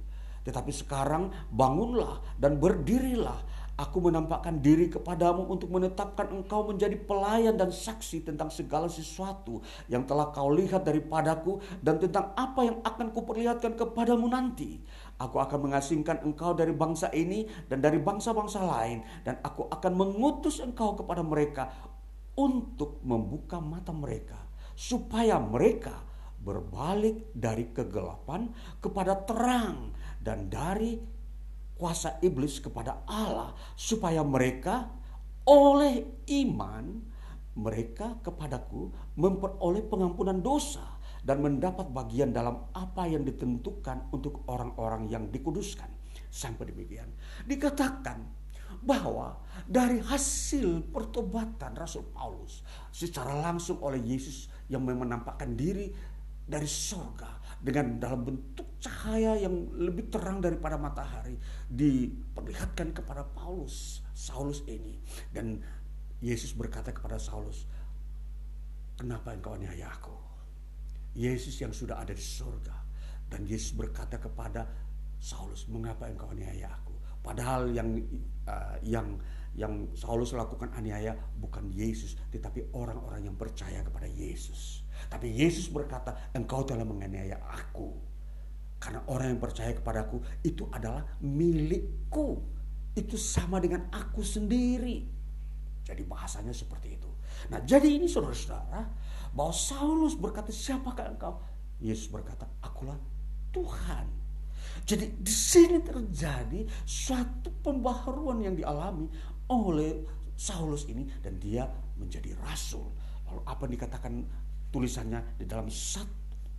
Tetapi sekarang bangunlah dan berdirilah. Aku menampakkan diri kepadamu untuk menetapkan engkau menjadi pelayan dan saksi tentang segala sesuatu yang telah kau lihat daripadaku dan tentang apa yang akan kuperlihatkan kepadamu nanti. Aku akan mengasingkan engkau dari bangsa ini dan dari bangsa-bangsa lain dan aku akan mengutus engkau kepada mereka untuk membuka mata mereka supaya mereka berbalik dari kegelapan kepada terang dan dari kuasa iblis kepada Allah supaya mereka oleh iman mereka kepadaku memperoleh pengampunan dosa dan mendapat bagian dalam apa yang ditentukan untuk orang-orang yang dikuduskan. Sampai demikian. Dikatakan bahwa dari hasil pertobatan Rasul Paulus secara langsung oleh Yesus yang menampakkan diri dari sorga dengan dalam bentuk cahaya yang lebih terang daripada matahari diperlihatkan kepada Paulus Saulus ini. Dan Yesus berkata kepada Saulus kenapa engkau aniaya aku? Yesus yang sudah ada di sorga. Dan Yesus berkata kepada Saulus mengapa engkau aniaya aku Padahal yang uh, yang yang Saulus lakukan aniaya bukan Yesus, tetapi orang-orang yang percaya kepada Yesus. Tapi Yesus berkata, engkau telah menganiaya aku. Karena orang yang percaya kepadaku itu adalah milikku. Itu sama dengan aku sendiri. Jadi bahasanya seperti itu. Nah jadi ini saudara-saudara, bahwa Saulus berkata, siapakah engkau? Yesus berkata, akulah Tuhan. Jadi di sini terjadi suatu pembaharuan yang dialami oleh Saulus ini dan dia menjadi rasul. Lalu apa yang dikatakan tulisannya di dalam sat,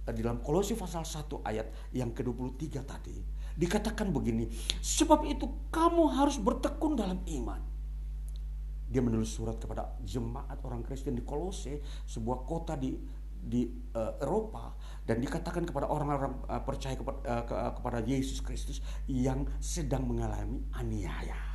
eh, di dalam Kolose pasal 1 ayat yang ke-23 tadi. Dikatakan begini, sebab itu kamu harus bertekun dalam iman. Dia menulis surat kepada jemaat orang Kristen di Kolose, sebuah kota di di uh, Eropa dan dikatakan kepada orang-orang uh, percaya kepada, uh, ke, uh, kepada Yesus Kristus yang sedang mengalami aniaya.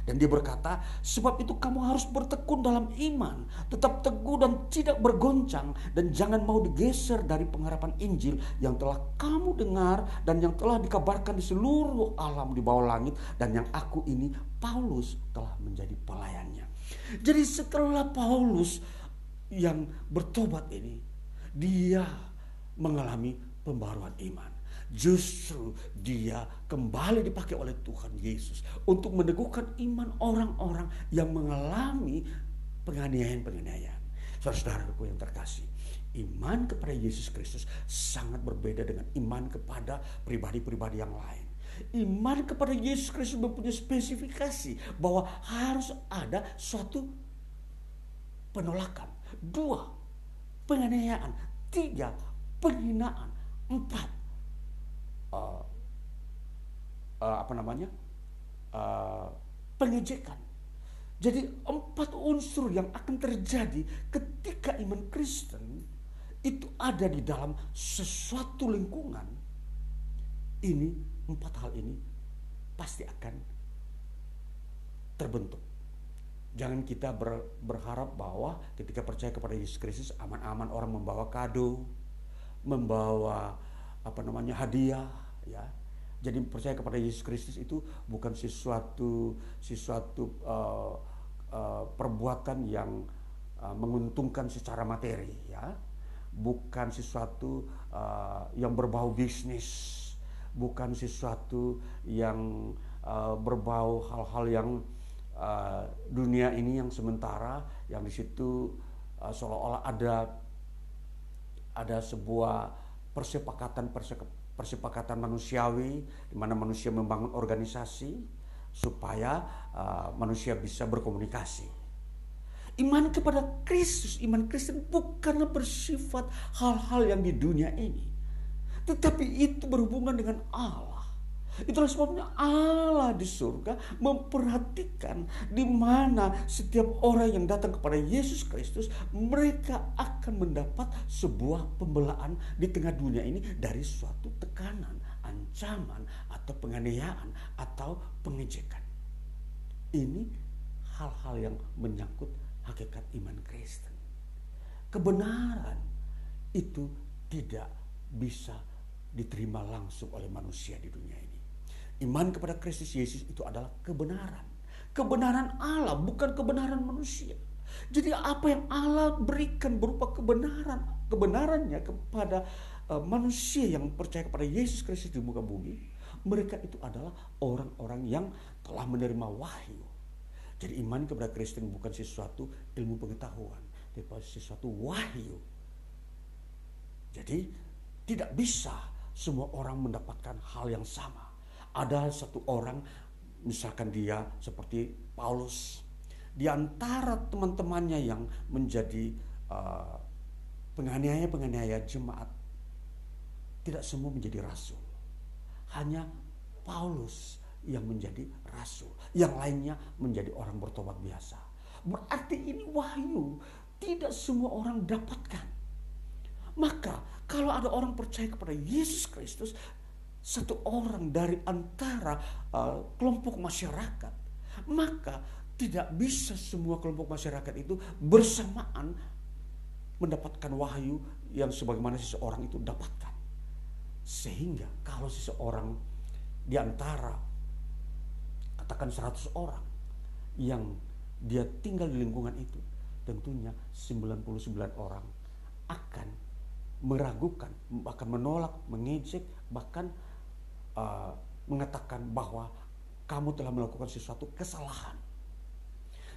Dan dia berkata, sebab itu kamu harus bertekun dalam iman, tetap teguh dan tidak bergoncang, dan jangan mau digeser dari pengharapan Injil yang telah kamu dengar dan yang telah dikabarkan di seluruh alam di bawah langit, dan yang aku ini, Paulus, telah menjadi pelayannya. Jadi setelah Paulus yang bertobat ini, dia mengalami pembaruan iman. Justru dia kembali dipakai oleh Tuhan Yesus untuk meneguhkan iman orang-orang yang mengalami penganiayaan-penganiayaan. Saudara-saudaraku yang terkasih, iman kepada Yesus Kristus sangat berbeda dengan iman kepada pribadi-pribadi yang lain. iman kepada Yesus Kristus mempunyai spesifikasi bahwa harus ada suatu penolakan. Dua, penganiayaan. Tiga, penghinaan. Empat, uh, uh, apa namanya? Uh, pengejekan. Jadi empat unsur yang akan terjadi ketika iman Kristen itu ada di dalam sesuatu lingkungan. Ini empat hal ini pasti akan terbentuk. Jangan kita ber, berharap bahwa ketika percaya kepada Yesus Kristus aman-aman orang membawa kado, membawa apa namanya hadiah, ya. Jadi percaya kepada Yesus Kristus itu bukan sesuatu sesuatu uh, uh, perbuatan yang uh, menguntungkan secara materi, ya. Bukan sesuatu uh, yang berbau bisnis, bukan sesuatu yang uh, berbau hal-hal yang uh, dunia ini yang sementara yang di situ uh, seolah-olah ada ada sebuah persepakatan persepakatan manusiawi di mana manusia membangun organisasi supaya uh, manusia bisa berkomunikasi. Iman kepada Kristus, iman Kristen bukanlah bersifat hal-hal yang di dunia ini. Tetapi itu berhubungan dengan Allah. Itulah sebabnya Allah di surga memperhatikan di mana setiap orang yang datang kepada Yesus Kristus mereka akan mendapat sebuah pembelaan di tengah dunia ini dari suatu tekanan, ancaman atau penganiayaan atau pengejekan. Ini hal-hal yang menyangkut hakikat iman Kristen. Kebenaran itu tidak bisa diterima langsung oleh manusia di dunia ini. Iman kepada Kristus Yesus itu adalah kebenaran. Kebenaran Allah bukan kebenaran manusia. Jadi apa yang Allah berikan berupa kebenaran, kebenarannya kepada uh, manusia yang percaya kepada Yesus Kristus di muka bumi, mereka itu adalah orang-orang yang telah menerima wahyu. Jadi iman kepada Kristen bukan sesuatu ilmu pengetahuan, tetapi sesuatu wahyu. Jadi tidak bisa semua orang mendapatkan hal yang sama. Ada satu orang, misalkan dia seperti Paulus, di antara teman-temannya yang menjadi uh, penganiaya-penganiaya jemaat, tidak semua menjadi rasul. Hanya Paulus yang menjadi rasul, yang lainnya menjadi orang bertobat biasa. Berarti ini wahyu, tidak semua orang dapatkan. Maka kalau ada orang percaya kepada Yesus Kristus, satu orang dari antara uh, kelompok masyarakat, maka tidak bisa semua kelompok masyarakat itu bersamaan mendapatkan wahyu yang sebagaimana seseorang itu dapatkan. Sehingga kalau seseorang di antara katakan 100 orang yang dia tinggal di lingkungan itu, tentunya 99 orang akan meragukan, bahkan menolak, mengejek, bahkan uh, mengatakan bahwa kamu telah melakukan sesuatu kesalahan.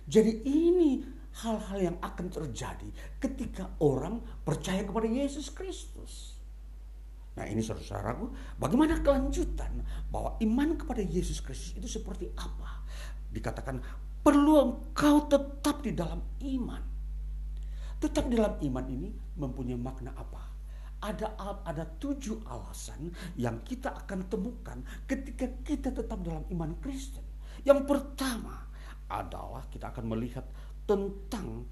Jadi ini hal-hal yang akan terjadi ketika orang percaya kepada Yesus Kristus. Nah ini saudara-saudaraku, bagaimana kelanjutan bahwa iman kepada Yesus Kristus itu seperti apa? Dikatakan perlu engkau tetap di dalam iman. Tetap di dalam iman ini mempunyai makna apa? Ada ada tujuh alasan yang kita akan temukan ketika kita tetap dalam iman Kristen. Yang pertama adalah kita akan melihat tentang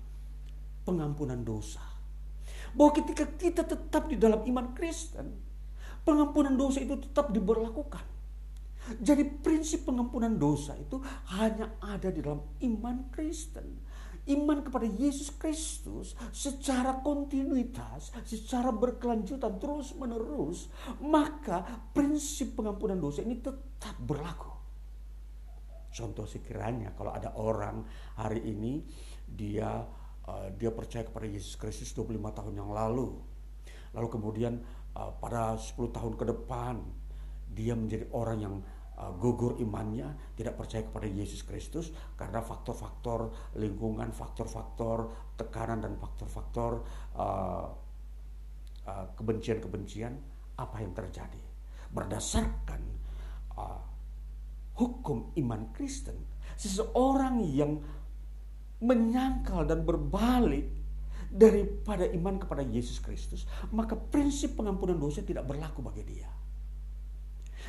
pengampunan dosa. Bahwa ketika kita tetap di dalam iman Kristen, pengampunan dosa itu tetap diberlakukan. Jadi prinsip pengampunan dosa itu hanya ada di dalam iman Kristen iman kepada Yesus Kristus secara kontinuitas, secara berkelanjutan terus menerus, maka prinsip pengampunan dosa ini tetap berlaku. Contoh sekiranya kalau ada orang hari ini dia uh, dia percaya kepada Yesus Kristus 25 tahun yang lalu. Lalu kemudian uh, pada 10 tahun ke depan dia menjadi orang yang gugur imannya, tidak percaya kepada Yesus Kristus karena faktor-faktor lingkungan, faktor-faktor tekanan dan faktor-faktor uh, uh, kebencian-kebencian apa yang terjadi berdasarkan uh, hukum iman Kristen, seseorang yang menyangkal dan berbalik daripada iman kepada Yesus Kristus, maka prinsip pengampunan dosa tidak berlaku bagi dia.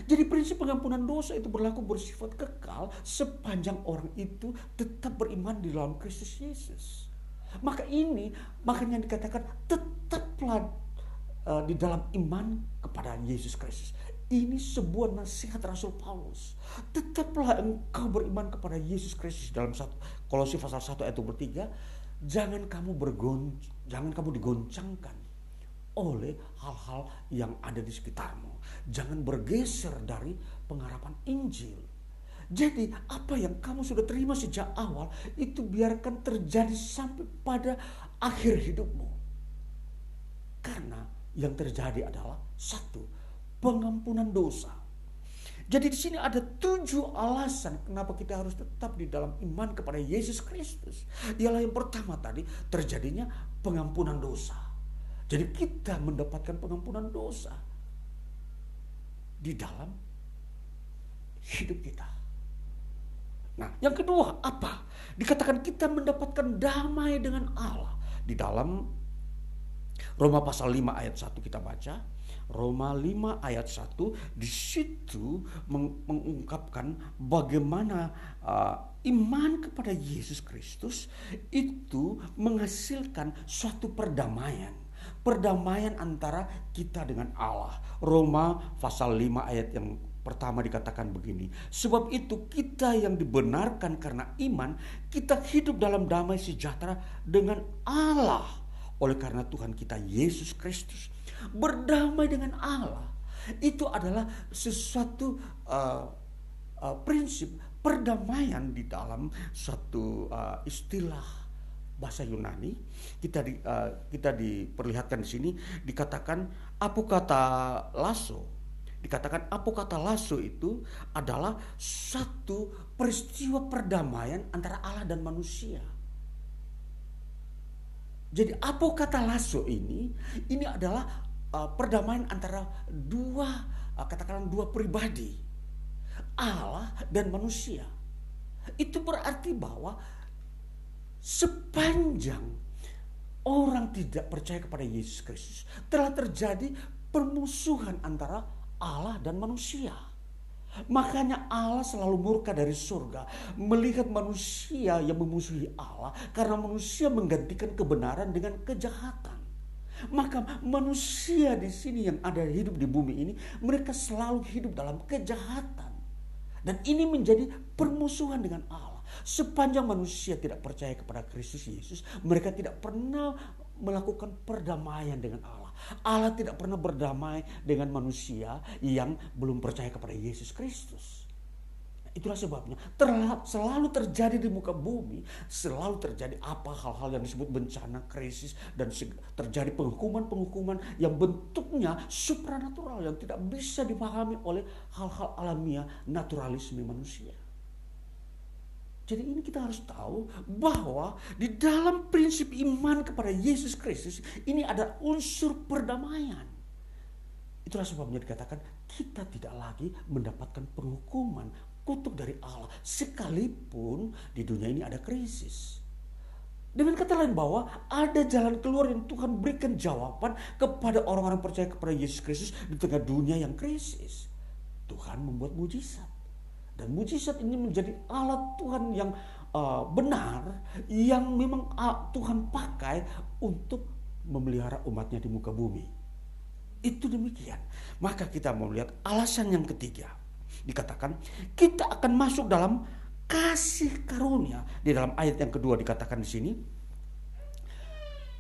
Jadi prinsip pengampunan dosa itu berlaku bersifat kekal sepanjang orang itu tetap beriman di dalam Kristus Yesus. Maka ini makanya dikatakan tetaplah uh, di dalam iman kepada Yesus Kristus. Ini sebuah nasihat Rasul Paulus. Tetaplah engkau beriman kepada Yesus Kristus dalam satu Kolose pasal 1 ayat 23, jangan kamu bergon jangan kamu digoncangkan oleh hal-hal yang ada di sekitarmu. Jangan bergeser dari pengharapan Injil. Jadi apa yang kamu sudah terima sejak awal itu biarkan terjadi sampai pada akhir hidupmu. Karena yang terjadi adalah satu, pengampunan dosa. Jadi di sini ada tujuh alasan kenapa kita harus tetap di dalam iman kepada Yesus Kristus. Ialah yang pertama tadi terjadinya pengampunan dosa. Jadi kita mendapatkan pengampunan dosa di dalam hidup kita. Nah, yang kedua apa? Dikatakan kita mendapatkan damai dengan Allah di dalam Roma pasal 5 ayat 1 kita baca. Roma 5 ayat 1 di situ meng mengungkapkan bagaimana uh, iman kepada Yesus Kristus itu menghasilkan suatu perdamaian. Perdamaian antara kita dengan Allah. Roma pasal 5 ayat yang pertama dikatakan begini. Sebab itu kita yang dibenarkan karena iman, kita hidup dalam damai sejahtera dengan Allah oleh karena Tuhan kita Yesus Kristus. Berdamai dengan Allah itu adalah sesuatu uh, uh, prinsip perdamaian di dalam suatu uh, istilah bahasa Yunani kita di, uh, kita diperlihatkan di sini dikatakan apa kata lasso dikatakan apa kata lasso itu adalah satu peristiwa perdamaian antara Allah dan manusia jadi apa kata lasso ini? Ini adalah uh, perdamaian antara dua uh, katakanlah dua pribadi. Allah dan manusia. Itu berarti bahwa sepanjang orang tidak percaya kepada Yesus Kristus telah terjadi permusuhan antara Allah dan manusia. Makanya Allah selalu murka dari surga melihat manusia yang memusuhi Allah karena manusia menggantikan kebenaran dengan kejahatan. Maka manusia di sini yang ada hidup di bumi ini mereka selalu hidup dalam kejahatan. Dan ini menjadi permusuhan dengan Allah. Sepanjang manusia tidak percaya kepada Kristus Yesus, mereka tidak pernah melakukan perdamaian dengan Allah. Allah tidak pernah berdamai dengan manusia yang belum percaya kepada Yesus Kristus. Itulah sebabnya selalu terjadi di muka bumi, selalu terjadi apa hal-hal yang disebut bencana, krisis, dan terjadi penghukuman-penghukuman yang bentuknya supranatural yang tidak bisa dipahami oleh hal-hal alamiah naturalisme manusia. Jadi ini kita harus tahu bahwa di dalam prinsip iman kepada Yesus Kristus ini ada unsur perdamaian. Itulah sebabnya dikatakan kita tidak lagi mendapatkan penghukuman kutuk dari Allah sekalipun di dunia ini ada krisis. Dengan kata lain bahwa ada jalan keluar yang Tuhan berikan jawaban kepada orang-orang percaya kepada Yesus Kristus di tengah dunia yang krisis. Tuhan membuat mujizat. Dan mujizat ini menjadi alat Tuhan yang uh, benar, yang memang uh, Tuhan pakai untuk memelihara umatnya di muka bumi. Itu demikian. Maka kita mau melihat alasan yang ketiga. Dikatakan kita akan masuk dalam kasih karunia. Di dalam ayat yang kedua dikatakan di sini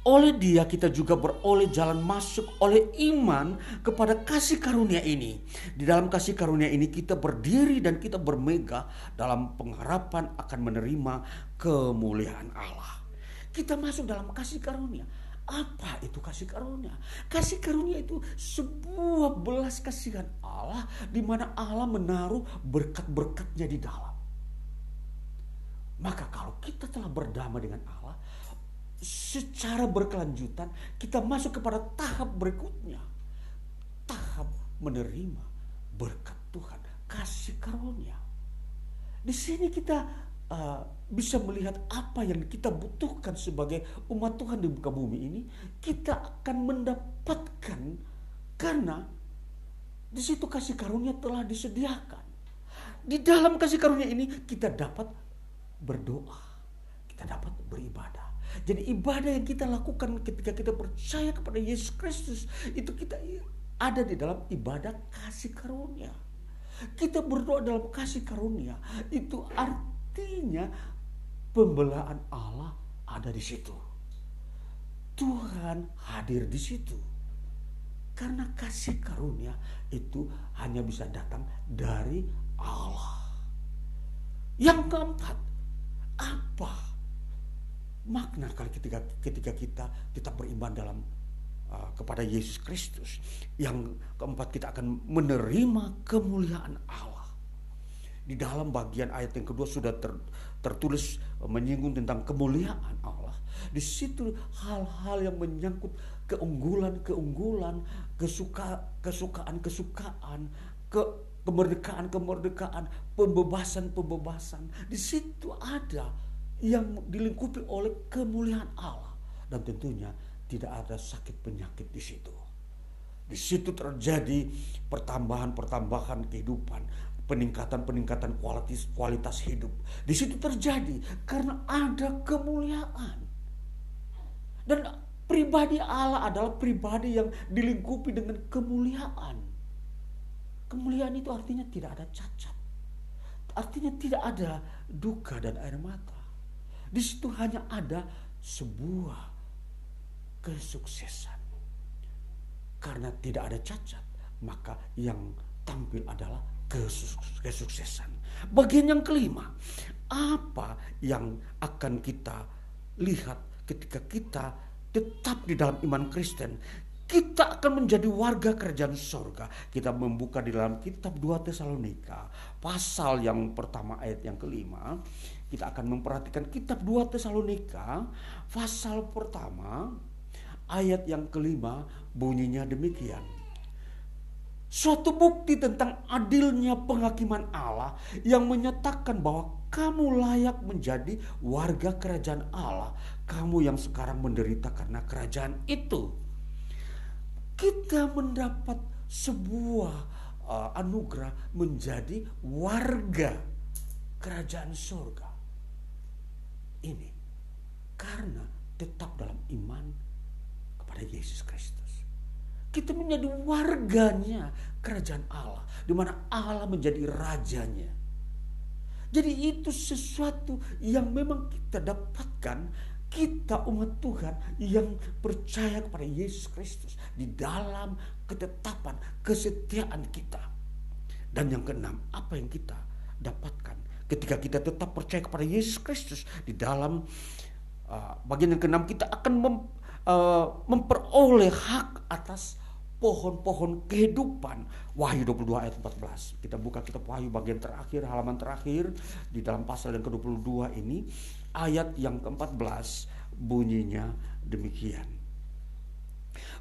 oleh dia kita juga beroleh jalan masuk oleh iman kepada kasih karunia ini. Di dalam kasih karunia ini kita berdiri dan kita bermegah dalam pengharapan akan menerima kemuliaan Allah. Kita masuk dalam kasih karunia. Apa itu kasih karunia? Kasih karunia itu sebuah belas kasihan Allah di mana Allah menaruh berkat-berkatnya di dalam. Maka kalau kita telah berdamai dengan Allah, secara berkelanjutan kita masuk kepada tahap berikutnya. Tahap menerima berkat Tuhan, kasih karunia. Di sini kita uh, bisa melihat apa yang kita butuhkan sebagai umat Tuhan di muka bumi ini, kita akan mendapatkan karena di situ kasih karunia telah disediakan. Di dalam kasih karunia ini kita dapat berdoa, kita dapat beribadah. Jadi ibadah yang kita lakukan ketika kita percaya kepada Yesus Kristus itu kita ada di dalam ibadah kasih karunia. Kita berdoa dalam kasih karunia itu artinya pembelaan Allah ada di situ. Tuhan hadir di situ. Karena kasih karunia itu hanya bisa datang dari Allah. Yang keempat, apa makna kali ketika ketika kita kita beriman dalam uh, kepada Yesus Kristus. Yang keempat kita akan menerima kemuliaan Allah. Di dalam bagian ayat yang kedua sudah ter, tertulis uh, menyinggung tentang kemuliaan Allah. Di situ hal-hal yang menyangkut keunggulan-keunggulan, kesuka, kesukaan-kesukaan, ke kemerdekaan-kemerdekaan, pembebasan-pembebasan. Di situ ada yang dilingkupi oleh kemuliaan Allah dan tentunya tidak ada sakit penyakit di situ. Di situ terjadi pertambahan-pertambahan kehidupan, peningkatan-peningkatan kualitas kualitas hidup. Di situ terjadi karena ada kemuliaan. Dan pribadi Allah adalah pribadi yang dilingkupi dengan kemuliaan. Kemuliaan itu artinya tidak ada cacat. Artinya tidak ada duka dan air mata. Di situ hanya ada sebuah kesuksesan. Karena tidak ada cacat, maka yang tampil adalah kesuksesan. Bagian yang kelima, apa yang akan kita lihat ketika kita tetap di dalam iman Kristen, kita akan menjadi warga kerajaan sorga. Kita membuka di dalam kitab 2 Tesalonika, pasal yang pertama ayat yang kelima. Kita akan memperhatikan kitab 2 Tesalonika pasal pertama ayat yang kelima bunyinya demikian. Suatu bukti tentang adilnya penghakiman Allah yang menyatakan bahwa kamu layak menjadi warga kerajaan Allah. Kamu yang sekarang menderita karena kerajaan itu. Kita mendapat sebuah uh, anugerah menjadi warga kerajaan surga ini karena tetap dalam iman kepada Yesus Kristus. Kita menjadi warganya kerajaan Allah, di mana Allah menjadi rajanya. Jadi itu sesuatu yang memang kita dapatkan kita umat Tuhan yang percaya kepada Yesus Kristus di dalam ketetapan kesetiaan kita. Dan yang keenam, apa yang kita dapatkan ketika kita tetap percaya kepada Yesus Kristus di dalam uh, bagian yang keenam kita akan mem, uh, memperoleh hak atas pohon-pohon kehidupan. Wahyu 22 ayat 14. Kita buka kitab Wahyu bagian terakhir, halaman terakhir di dalam pasal yang ke-22 ini ayat yang ke-14 bunyinya demikian.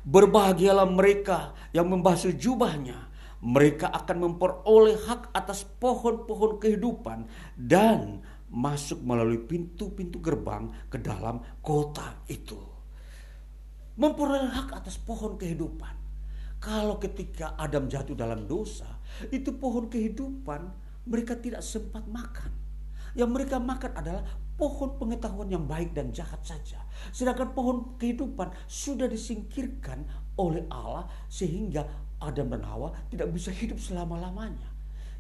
Berbahagialah mereka yang membasuh jubahnya mereka akan memperoleh hak atas pohon-pohon kehidupan dan masuk melalui pintu-pintu gerbang ke dalam kota itu. Memperoleh hak atas pohon kehidupan. Kalau ketika Adam jatuh dalam dosa, itu pohon kehidupan mereka tidak sempat makan. Yang mereka makan adalah pohon pengetahuan yang baik dan jahat saja. Sedangkan pohon kehidupan sudah disingkirkan oleh Allah sehingga Adam dan Hawa tidak bisa hidup selama-lamanya.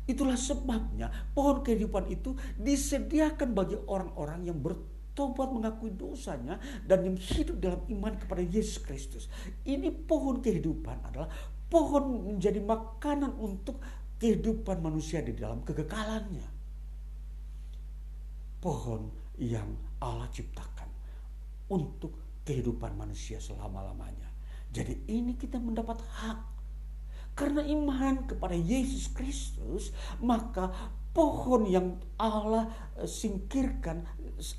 Itulah sebabnya pohon kehidupan itu disediakan bagi orang-orang yang bertobat mengakui dosanya dan yang hidup dalam iman kepada Yesus Kristus. Ini pohon kehidupan adalah pohon menjadi makanan untuk kehidupan manusia di dalam kekekalannya. Pohon yang Allah ciptakan untuk kehidupan manusia selama-lamanya. Jadi ini kita mendapat hak karena iman kepada Yesus Kristus, maka pohon yang Allah eh, singkirkan,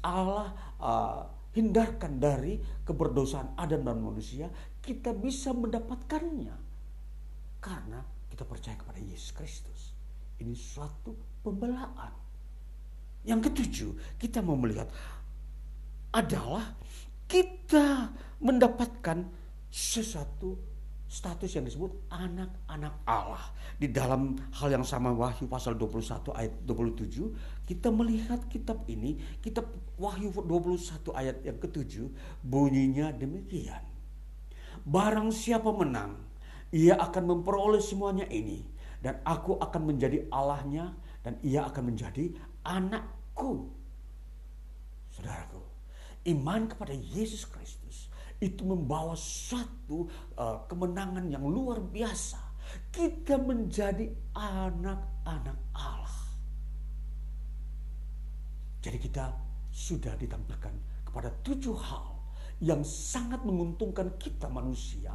Allah uh, hindarkan dari keberdosaan Adam dan manusia, kita bisa mendapatkannya. Karena kita percaya kepada Yesus Kristus. ini suatu pembelaan. Yang ketujuh, kita mau melihat adalah kita mendapatkan sesuatu status yang disebut anak-anak Allah. Di dalam hal yang sama Wahyu pasal 21 ayat 27, kita melihat kitab ini, kitab Wahyu 21 ayat yang ketujuh, bunyinya demikian. Barang siapa menang, ia akan memperoleh semuanya ini. Dan aku akan menjadi Allahnya dan ia akan menjadi anakku. Saudaraku, iman kepada Yesus Kristus itu membawa suatu uh, kemenangan yang luar biasa. Kita menjadi anak-anak Allah. Jadi kita sudah ditampilkan kepada tujuh hal yang sangat menguntungkan kita manusia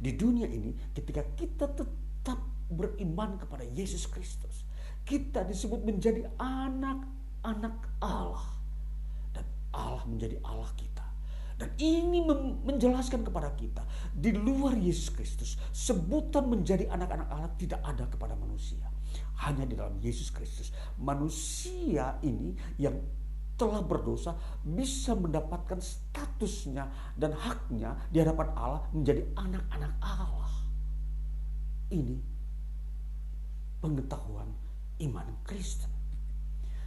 di dunia ini ketika kita tetap beriman kepada Yesus Kristus. Kita disebut menjadi anak-anak Allah dan Allah menjadi Allah kita. Dan ini menjelaskan kepada kita di luar Yesus Kristus sebutan menjadi anak-anak Allah tidak ada kepada manusia. Hanya di dalam Yesus Kristus manusia ini yang telah berdosa bisa mendapatkan statusnya dan haknya di hadapan Allah menjadi anak-anak Allah. Ini pengetahuan iman Kristen.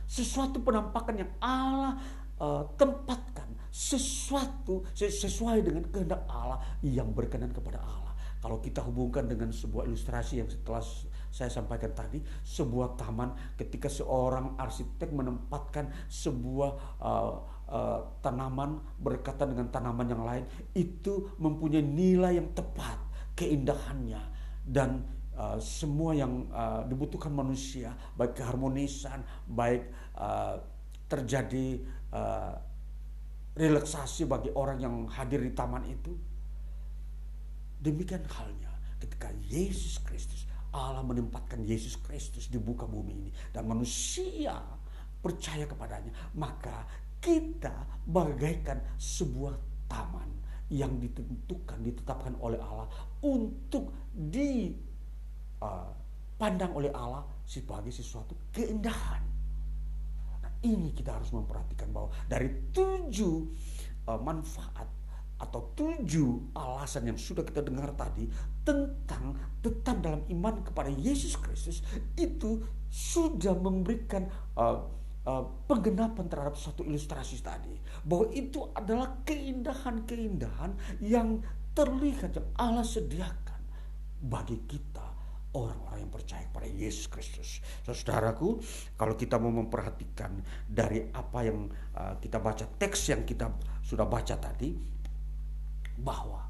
Sesuatu penampakan yang Allah uh, tempatkan sesuatu sesuai dengan kehendak Allah yang berkenan kepada Allah. Kalau kita hubungkan dengan sebuah ilustrasi yang setelah saya sampaikan tadi, sebuah taman ketika seorang arsitek menempatkan sebuah uh, uh, tanaman berkaitan dengan tanaman yang lain, itu mempunyai nilai yang tepat, keindahannya dan uh, semua yang uh, dibutuhkan manusia, baik keharmonisan, baik uh, terjadi uh, relaksasi bagi orang yang hadir di taman itu. Demikian halnya ketika Yesus Kristus, Allah menempatkan Yesus Kristus di buka bumi ini dan manusia percaya kepadanya, maka kita bagaikan sebuah taman yang ditentukan, ditetapkan oleh Allah untuk dipandang uh, oleh Allah sebagai sesuatu keindahan. Ini kita harus memperhatikan bahwa dari tujuh uh, manfaat atau tujuh alasan yang sudah kita dengar tadi tentang tetap dalam iman kepada Yesus Kristus itu sudah memberikan uh, uh, penggenapan terhadap satu ilustrasi tadi bahwa itu adalah keindahan-keindahan yang terlihat yang Allah sediakan bagi kita orang-orang yang percaya kepada Yesus Kristus. Saudaraku, kalau kita mau memperhatikan dari apa yang uh, kita baca teks yang kita sudah baca tadi, bahwa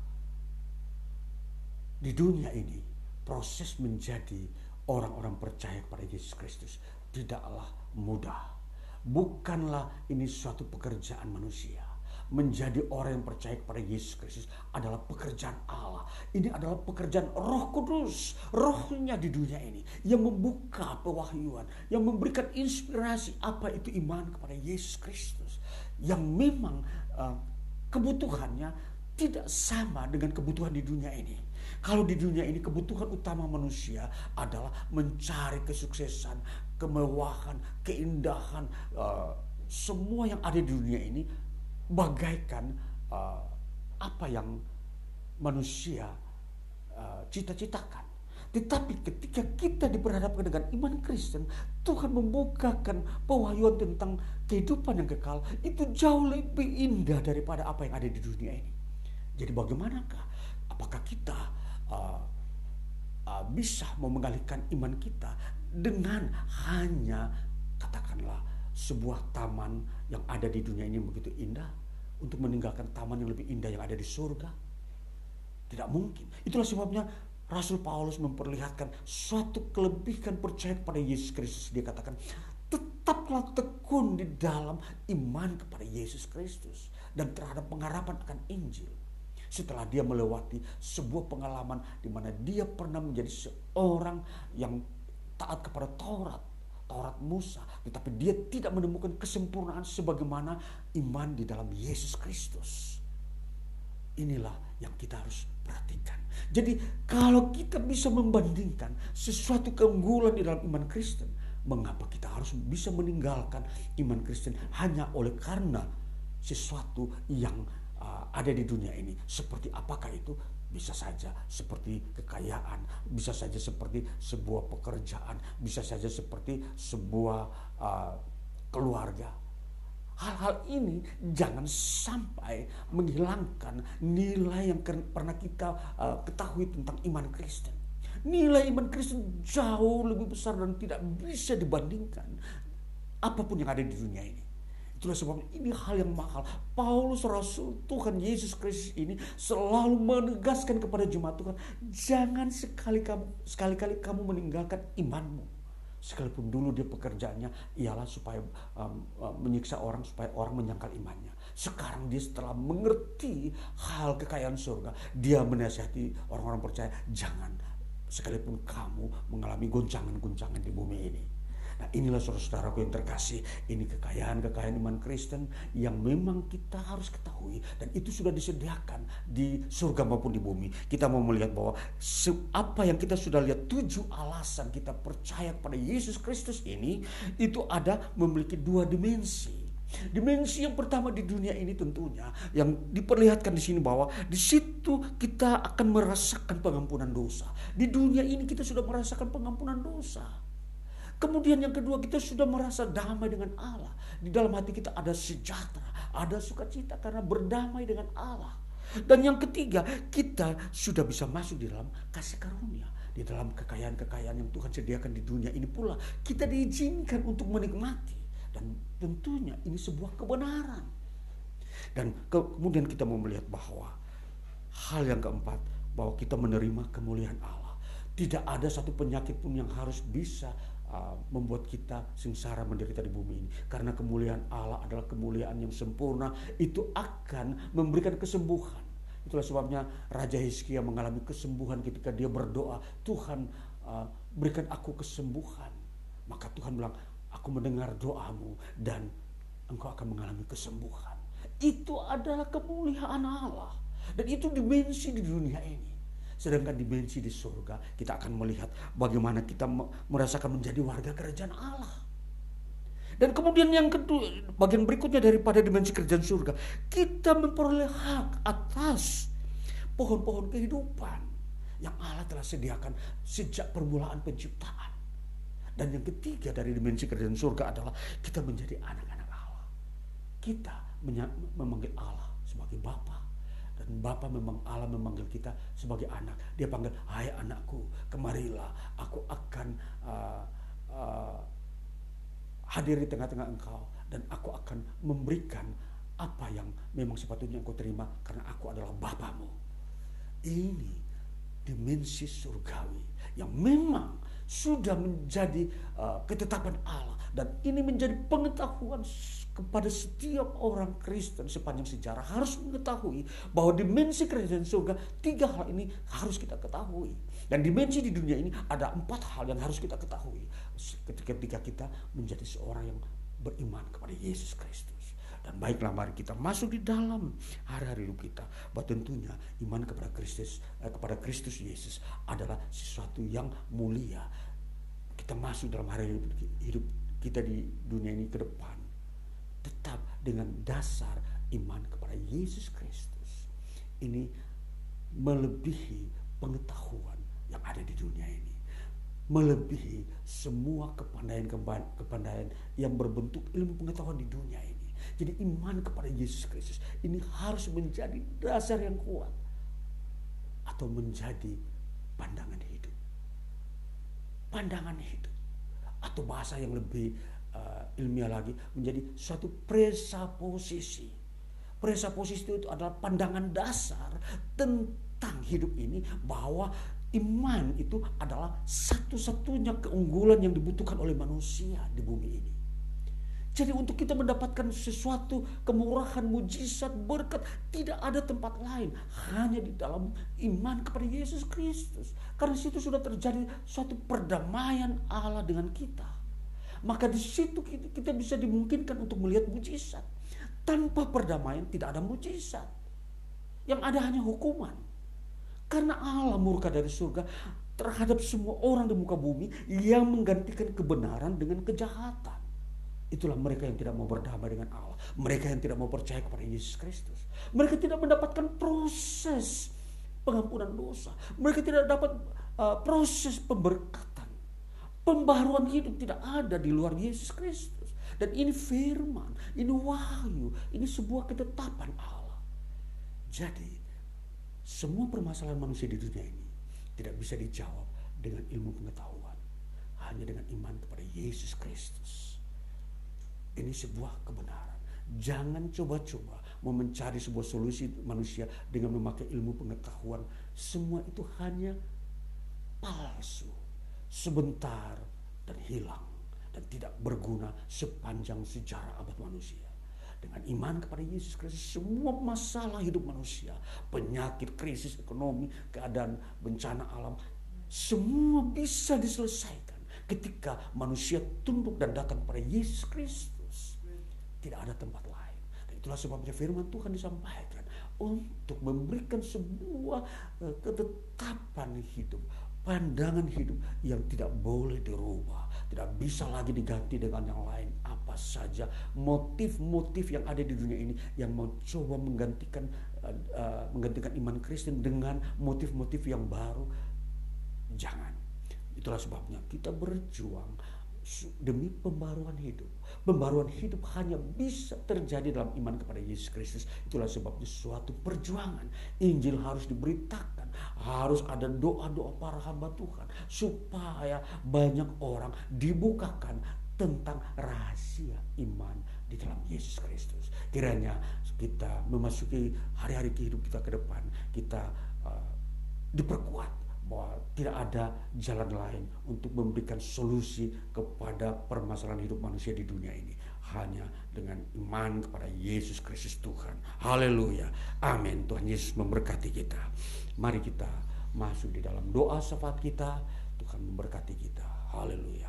di dunia ini proses menjadi orang-orang percaya kepada Yesus Kristus tidaklah mudah. Bukanlah ini suatu pekerjaan manusia. Menjadi orang yang percaya kepada Yesus Kristus adalah pekerjaan Allah. Ini adalah pekerjaan Roh Kudus, rohnya di dunia ini yang membuka pewahyuan, yang memberikan inspirasi apa itu iman kepada Yesus Kristus, yang memang uh, kebutuhannya tidak sama dengan kebutuhan di dunia ini. Kalau di dunia ini kebutuhan utama manusia adalah mencari kesuksesan, kemewahan, keindahan, uh, semua yang ada di dunia ini bagaikan uh, apa yang manusia uh, cita-citakan. Tetapi ketika kita diperhadapkan dengan iman Kristen, Tuhan membukakan pewahyuan tentang kehidupan yang kekal itu jauh lebih indah daripada apa yang ada di dunia ini. Jadi bagaimanakah? Apakah kita uh, uh, bisa mengalihkan iman kita dengan hanya katakanlah sebuah taman yang ada di dunia ini begitu indah untuk meninggalkan taman yang lebih indah yang ada di surga? Tidak mungkin. Itulah sebabnya Rasul Paulus memperlihatkan suatu kelebihan percaya kepada Yesus Kristus. Dia katakan, tetaplah tekun di dalam iman kepada Yesus Kristus dan terhadap pengharapan akan Injil setelah dia melewati sebuah pengalaman di mana dia pernah menjadi seorang yang taat kepada Taurat, Taurat Musa, tetapi dia tidak menemukan kesempurnaan sebagaimana iman di dalam Yesus Kristus. inilah yang kita harus perhatikan. Jadi kalau kita bisa membandingkan sesuatu keunggulan di dalam iman Kristen, mengapa kita harus bisa meninggalkan iman Kristen hanya oleh karena sesuatu yang uh, ada di dunia ini? Seperti apakah itu? Bisa saja seperti kekayaan, bisa saja seperti sebuah pekerjaan, bisa saja seperti sebuah uh, keluarga Hal-hal ini jangan sampai menghilangkan nilai yang pernah kita uh, ketahui tentang iman Kristen. Nilai iman Kristen jauh lebih besar dan tidak bisa dibandingkan apa pun yang ada di dunia ini. Itulah sebabnya ini hal yang mahal. Paulus Rasul Tuhan Yesus Kristus ini selalu menegaskan kepada jemaat Tuhan, jangan sekali kamu sekali-kali kamu meninggalkan imanmu Sekalipun dulu dia pekerjaannya ialah supaya um, um, menyiksa orang supaya orang menyangkal imannya. Sekarang dia setelah mengerti hal kekayaan surga, dia menasihati orang-orang percaya jangan sekalipun kamu mengalami goncangan-goncangan di bumi ini Nah inilah saudara-saudaraku yang terkasih. Ini kekayaan-kekayaan iman Kristen yang memang kita harus ketahui. Dan itu sudah disediakan di surga maupun di bumi. Kita mau melihat bahwa apa yang kita sudah lihat tujuh alasan kita percaya kepada Yesus Kristus ini. Itu ada memiliki dua dimensi. Dimensi yang pertama di dunia ini tentunya yang diperlihatkan di sini bahwa di situ kita akan merasakan pengampunan dosa. Di dunia ini kita sudah merasakan pengampunan dosa. Kemudian yang kedua kita sudah merasa damai dengan Allah. Di dalam hati kita ada sejahtera, ada sukacita karena berdamai dengan Allah. Dan yang ketiga, kita sudah bisa masuk di dalam kasih karunia. Di dalam kekayaan-kekayaan yang Tuhan sediakan di dunia ini pula. Kita diizinkan untuk menikmati. Dan tentunya ini sebuah kebenaran. Dan kemudian kita mau melihat bahwa hal yang keempat, bahwa kita menerima kemuliaan Allah. Tidak ada satu penyakit pun yang harus bisa Uh, membuat kita sengsara menderita di bumi ini. Karena kemuliaan Allah adalah kemuliaan yang sempurna, itu akan memberikan kesembuhan. Itulah sebabnya Raja Hizkia mengalami kesembuhan ketika dia berdoa, Tuhan uh, berikan aku kesembuhan. Maka Tuhan bilang, aku mendengar doamu dan engkau akan mengalami kesembuhan. Itu adalah kemuliaan Allah. Dan itu dimensi di dunia ini. Sedangkan dimensi di surga kita akan melihat bagaimana kita merasakan menjadi warga kerajaan Allah. Dan kemudian yang kedua, bagian berikutnya daripada dimensi kerajaan surga, kita memperoleh hak atas pohon-pohon kehidupan yang Allah telah sediakan sejak permulaan penciptaan. Dan yang ketiga dari dimensi kerajaan surga adalah kita menjadi anak-anak Allah. Kita memanggil Allah sebagai Bapa Bapa memang Allah memanggil kita sebagai anak. Dia panggil, hai anakku, kemarilah. Aku akan uh, uh, hadir di tengah-tengah engkau. Dan aku akan memberikan apa yang memang sepatutnya engkau terima. Karena aku adalah Bapamu. Ini dimensi surgawi yang memang sudah menjadi uh, ketetapan Allah. Dan ini menjadi pengetahuan kepada setiap orang Kristen sepanjang sejarah. Harus mengetahui bahwa dimensi kerajaan surga tiga hal ini harus kita ketahui. Dan dimensi di dunia ini ada empat hal yang harus kita ketahui. Ketika kita menjadi seorang yang beriman kepada Yesus Kristus dan baiklah mari kita masuk di dalam hari-hari hidup kita bahwa tentunya iman kepada Kristus eh, kepada Kristus Yesus adalah sesuatu yang mulia kita masuk dalam hari hidup kita di dunia ini ke depan tetap dengan dasar iman kepada Yesus Kristus. Ini melebihi pengetahuan yang ada di dunia ini. Melebihi semua kepandaian-kepandaian yang berbentuk ilmu pengetahuan di dunia ini. Jadi iman kepada Yesus Kristus ini harus menjadi dasar yang kuat. Atau menjadi pandangan hidup. Pandangan hidup. Atau bahasa yang lebih uh, ilmiah lagi menjadi suatu presaposisi. Presaposisi itu adalah pandangan dasar tentang hidup ini bahwa iman itu adalah satu-satunya keunggulan yang dibutuhkan oleh manusia di bumi ini. Jadi untuk kita mendapatkan sesuatu kemurahan, mujizat, berkat tidak ada tempat lain hanya di dalam iman kepada Yesus Kristus. Karena situ sudah terjadi suatu perdamaian Allah dengan kita maka di situ kita bisa dimungkinkan untuk melihat mujizat. Tanpa perdamaian tidak ada mujizat. Yang ada hanya hukuman. Karena Allah murka dari surga terhadap semua orang di muka bumi yang menggantikan kebenaran dengan kejahatan. Itulah mereka yang tidak mau berdamai dengan Allah. Mereka yang tidak mau percaya kepada Yesus Kristus. Mereka tidak mendapatkan proses pengampunan dosa. Mereka tidak dapat uh, proses pemberkatan. Pembaruan hidup tidak ada di luar Yesus Kristus. Dan ini firman, ini wahyu, ini sebuah ketetapan Allah. Jadi, semua permasalahan manusia di dunia ini tidak bisa dijawab dengan ilmu pengetahuan. Hanya dengan iman kepada Yesus Kristus. Ini sebuah kebenaran. Jangan coba-coba mau mencari sebuah solusi manusia dengan memakai ilmu pengetahuan. Semua itu hanya palsu, sebentar dan hilang dan tidak berguna sepanjang sejarah abad manusia. Dengan iman kepada Yesus Kristus, semua masalah hidup manusia, penyakit, krisis ekonomi, keadaan bencana alam, semua bisa diselesaikan ketika manusia tunduk dan datang kepada Yesus Kristus. Tidak ada tempat lain. Dan itulah sebabnya firman Tuhan disampaikan untuk memberikan sebuah uh, ketetapan hidup, pandangan hidup yang tidak boleh dirubah, tidak bisa lagi diganti dengan yang lain. Apa saja motif-motif yang ada di dunia ini yang mau coba menggantikan uh, uh, menggantikan iman Kristen dengan motif-motif yang baru, jangan. Itulah sebabnya kita berjuang demi pembaruan hidup Pembaruan hidup hanya bisa terjadi dalam iman kepada Yesus Kristus. Itulah sebabnya suatu perjuangan. Injil harus diberitakan. Harus ada doa-doa para hamba Tuhan. Supaya banyak orang dibukakan tentang rahasia iman di dalam Yesus Kristus. Kiranya kita memasuki hari-hari kehidupan kita ke depan. Kita uh, diperkuat bahwa tidak ada jalan lain untuk memberikan solusi kepada permasalahan hidup manusia di dunia ini hanya dengan iman kepada Yesus Kristus Tuhan. Haleluya. Amin. Tuhan Yesus memberkati kita. Mari kita masuk di dalam doa syafaat kita. Tuhan memberkati kita. Haleluya.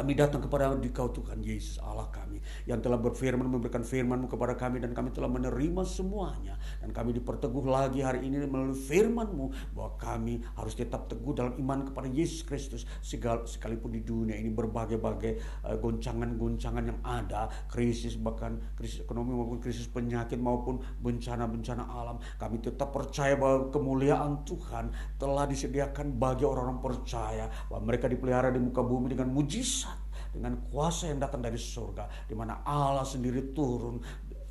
Kami datang kepada Engkau Tuhan Yesus Allah kami yang telah berfirman memberikan firman-Mu kepada kami dan kami telah menerima semuanya. Dan kami diperteguh lagi hari ini melalui firman-Mu bahwa kami harus tetap teguh dalam iman kepada Yesus Kristus. Sekalipun di dunia ini berbagai-bagai uh, goncangan-goncangan yang ada krisis bahkan krisis ekonomi maupun krisis penyakit maupun bencana-bencana alam kami tetap percaya bahwa kemuliaan Tuhan telah disediakan bagi orang-orang percaya bahwa mereka dipelihara di muka bumi dengan mujizat dengan kuasa yang datang dari surga di mana Allah sendiri turun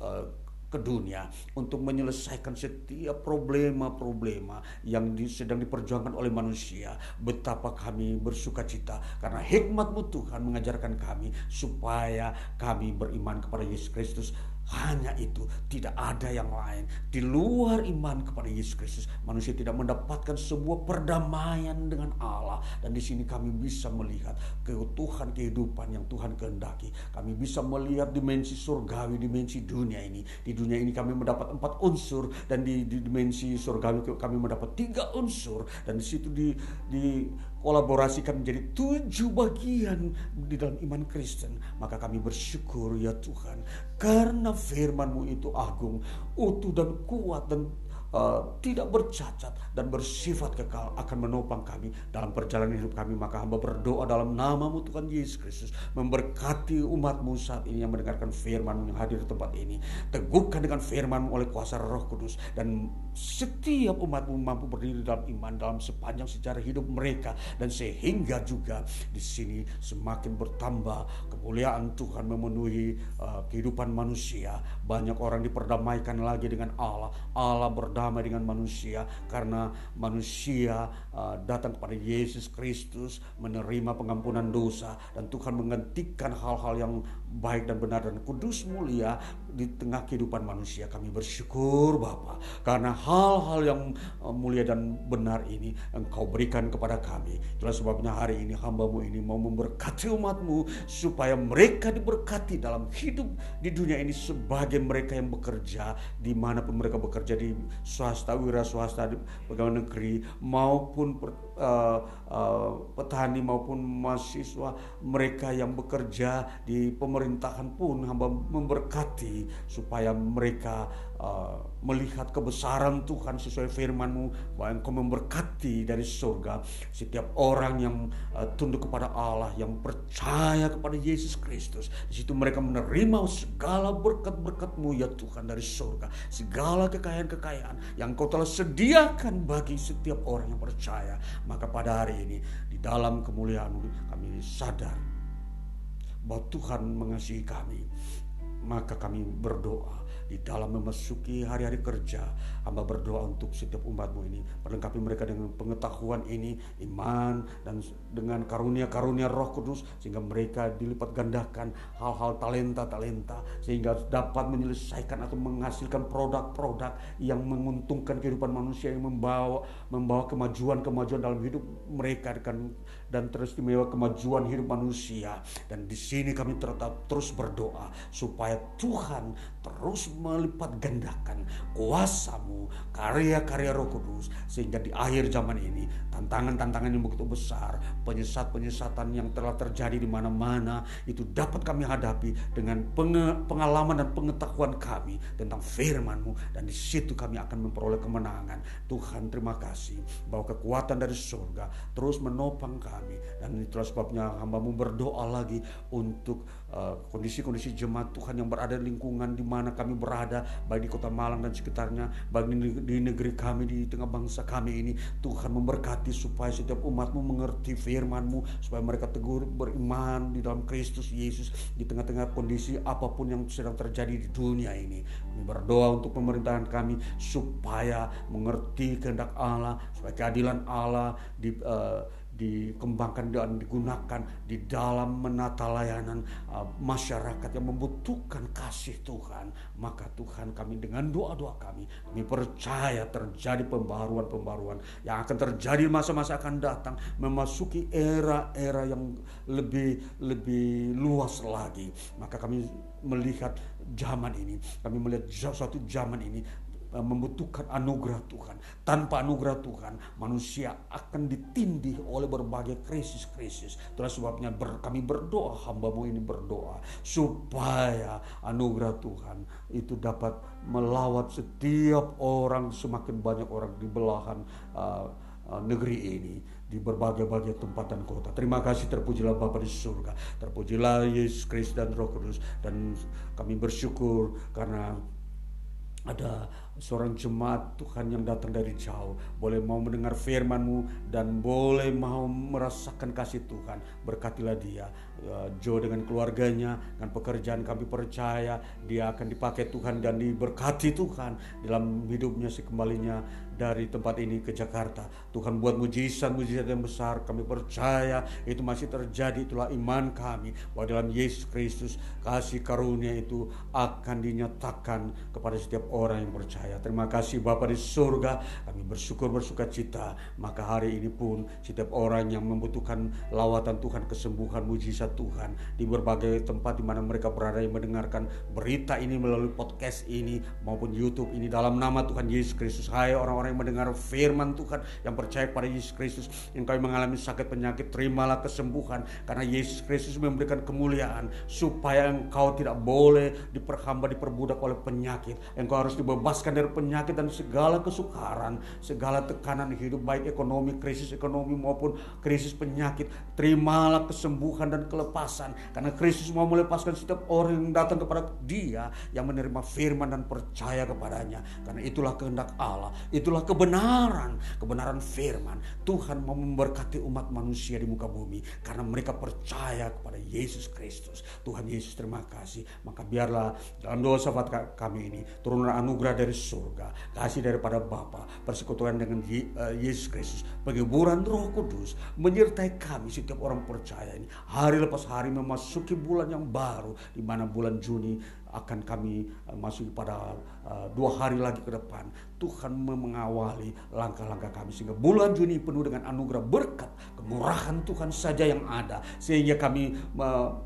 uh, ke dunia untuk menyelesaikan setiap problema-problema yang di, sedang diperjuangkan oleh manusia. Betapa kami bersuka cita karena hikmatmu Tuhan mengajarkan kami supaya kami beriman kepada Yesus Kristus hanya itu, tidak ada yang lain. Di luar iman kepada Yesus Kristus, manusia tidak mendapatkan sebuah perdamaian dengan Allah. Dan di sini kami bisa melihat keutuhan kehidupan yang Tuhan kehendaki. Kami bisa melihat dimensi surgawi, dimensi dunia ini. Di dunia ini kami mendapat empat unsur dan di, di dimensi surgawi kami mendapat tiga unsur. Dan di situ di, di kolaborasikan menjadi tujuh bagian di dalam iman Kristen, maka kami bersyukur ya Tuhan, karena firman-Mu itu agung, utuh dan kuat dan uh, tidak bercacat dan bersifat kekal akan menopang kami dalam perjalanan hidup kami. Maka hamba berdoa dalam namamu Tuhan Yesus Kristus memberkati umatmu saat ini yang mendengarkan firman yang hadir di tempat ini. Teguhkan dengan firman oleh kuasa roh kudus dan setiap umatmu mampu berdiri dalam iman dalam sepanjang sejarah hidup mereka. Dan sehingga juga di sini semakin bertambah kemuliaan Tuhan memenuhi uh, kehidupan manusia. Banyak orang diperdamaikan lagi dengan Allah. Allah berdamai berdamai dengan manusia karena manusia uh, datang kepada Yesus Kristus menerima pengampunan dosa dan Tuhan menggantikan hal-hal yang baik dan benar dan kudus mulia di tengah kehidupan manusia kami bersyukur Bapa karena hal-hal yang uh, mulia dan benar ini engkau berikan kepada kami. Itulah sebabnya hari ini hambamu ini mau memberkati umatmu supaya mereka diberkati dalam hidup di dunia ini sebagai mereka yang bekerja di mana pun mereka bekerja di swasta, wira swasta, pegawai negeri maupun per, uh, uh, petani maupun mahasiswa mereka yang bekerja di pemerintah pemerintahan pun hamba memberkati supaya mereka uh, melihat kebesaran Tuhan sesuai firman-Mu bahwa Engkau memberkati dari surga setiap orang yang uh, tunduk kepada Allah yang percaya kepada Yesus Kristus. Di situ mereka menerima segala berkat-berkat-Mu ya Tuhan dari surga. Segala kekayaan-kekayaan yang Kau telah sediakan bagi setiap orang yang percaya. Maka pada hari ini di dalam kemuliaan kami sadar bahwa Tuhan mengasihi kami, maka kami berdoa di dalam memasuki hari-hari kerja. Hamba berdoa untuk setiap umatmu ini. Perlengkapi mereka dengan pengetahuan ini, iman, dan dengan karunia-karunia roh kudus. Sehingga mereka dilipat gandakan hal-hal talenta-talenta. Sehingga dapat menyelesaikan atau menghasilkan produk-produk yang menguntungkan kehidupan manusia. Yang membawa membawa kemajuan-kemajuan dalam hidup mereka. Dan, dan teristimewa kemajuan hidup manusia. Dan di sini kami tetap terus berdoa. Supaya Tuhan terus melipat gandakan kuasamu, karya-karya roh kudus. Sehingga di akhir zaman ini, tantangan-tantangan yang begitu besar, penyesat-penyesatan yang telah terjadi di mana-mana, itu dapat kami hadapi dengan pengalaman dan pengetahuan kami tentang firmanmu. Dan di situ kami akan memperoleh kemenangan. Tuhan terima kasih bahwa kekuatan dari surga terus menopang kami. Dan itulah sebabnya hambamu berdoa lagi untuk uh, kondisi-kondisi uh, jemaat Tuhan yang berada di lingkungan di mana kami berada baik di kota Malang dan sekitarnya baik di negeri kami di tengah bangsa kami ini. Tuhan memberkati supaya setiap umatmu mengerti firmanmu supaya mereka teguh beriman di dalam Kristus Yesus di tengah-tengah kondisi apa pun yang sedang terjadi di dunia ini. Kami berdoa untuk pemerintahan kami supaya mengerti kehendak Allah supaya keadilan Allah di uh, dikembangkan dan digunakan di dalam menata layanan uh, masyarakat yang membutuhkan kasih Tuhan. Maka Tuhan kami dengan doa-doa kami kami percaya terjadi pembaruan-pembaruan yang akan terjadi masa-masa akan datang memasuki era-era yang lebih lebih luas lagi. Maka kami melihat zaman ini kami melihat suatu zaman ini membutuhkan anugerah Tuhan. Tanpa anugerah Tuhan, manusia akan ditindih oleh berbagai krisis-krisis. Itulah sebabnya ber, kami berdoa, hambamu ini berdoa, supaya anugerah Tuhan itu dapat melawat setiap orang, semakin banyak orang di belahan uh, uh, negeri ini di berbagai-bagai tempat dan kota. Terima kasih terpujilah Bapa di surga. Terpujilah Yesus Kristus dan Roh Kudus dan kami bersyukur karena ada seorang jemaat Tuhan yang datang dari jauh boleh mau mendengar firman-Mu dan boleh mau merasakan kasih Tuhan. Berkatilah dia ya, Joe dengan keluarganya dengan pekerjaan kami percaya dia akan dipakai Tuhan dan diberkati Tuhan dalam hidupnya sekembalinya dari tempat ini ke Jakarta. Tuhan buat mujizat-mujizat yang besar. Kami percaya itu masih terjadi. Itulah iman kami bahwa dalam Yesus Kristus kasih karunia itu akan dinyatakan kepada setiap orang yang percaya. Terima kasih Bapa di surga. Kami bersyukur bersuka cita. Maka hari ini pun setiap orang yang membutuhkan lawatan Tuhan, kesembuhan, mujizat Tuhan di berbagai tempat di mana mereka berada yang mendengarkan berita ini melalui podcast ini maupun YouTube ini dalam nama Tuhan Yesus Kristus. Hai orang-orang yang mendengar firman Tuhan yang percaya pada Yesus Kristus yang kau mengalami sakit penyakit terimalah kesembuhan. Karena Yesus Kristus memberikan kemuliaan supaya engkau tidak boleh diperhamba diperbudak oleh penyakit. Engkau harus dibebaskan dari penyakit dan segala kesukaran segala tekanan hidup baik ekonomi krisis ekonomi maupun krisis penyakit. Terimalah kesembuhan dan kelepasan. Karena Kristus mau melepaskan setiap orang yang datang kepada dia yang menerima firman dan percaya kepadanya. Karena itulah kehendak Allah itulah itulah kebenaran, kebenaran firman. Tuhan mau memberkati umat manusia di muka bumi karena mereka percaya kepada Yesus Kristus. Tuhan Yesus terima kasih. Maka biarlah dalam doa sahabat kami ini turunlah anugerah dari surga, kasih daripada Bapa, persekutuan dengan eh, Yesus Kristus, penghiburan Roh Kudus menyertai kami setiap orang percaya ini. Hari lepas hari memasuki bulan yang baru di mana bulan Juni akan kami uh, masuk pada uh, dua hari lagi ke depan. Tuhan mengawali langkah-langkah kami sehingga bulan Juni penuh dengan anugerah berkat kemurahan Tuhan saja yang ada sehingga kami uh,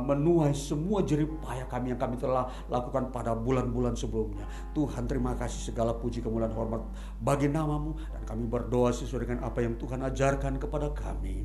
menuai semua jerih payah kami yang kami telah lakukan pada bulan-bulan sebelumnya. Tuhan terima kasih segala puji kemuliaan hormat bagi namamu dan kami berdoa sesuai dengan apa yang Tuhan ajarkan kepada kami.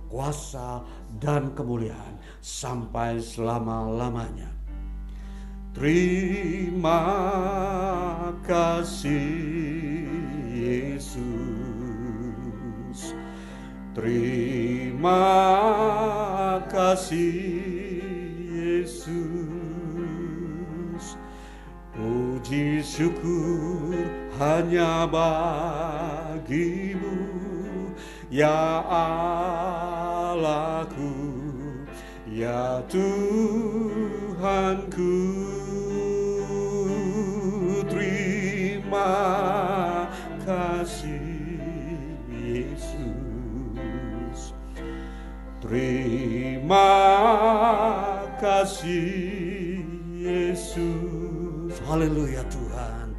kuasa, dan kemuliaan sampai selama-lamanya. Terima kasih Yesus. Terima kasih Yesus. Puji syukur hanya bagimu ya Allahku ya Tuhanku terima kasih Yesus. Terima kasih Yesus. Haleluya Tuhan.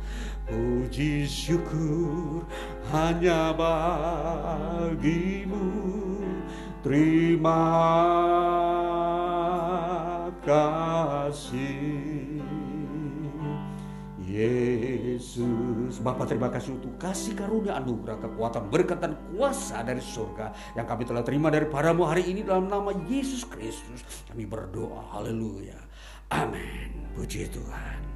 Puji syukur hanya bagimu. Terima kasih. Yesus Bapak terima kasih untuk kasih karunia anugerah kekuatan berkat dan kuasa dari surga yang kami telah terima daripadamu hari ini dalam nama Yesus Kristus. Kami berdoa haleluya. Amin. Puji Tuhan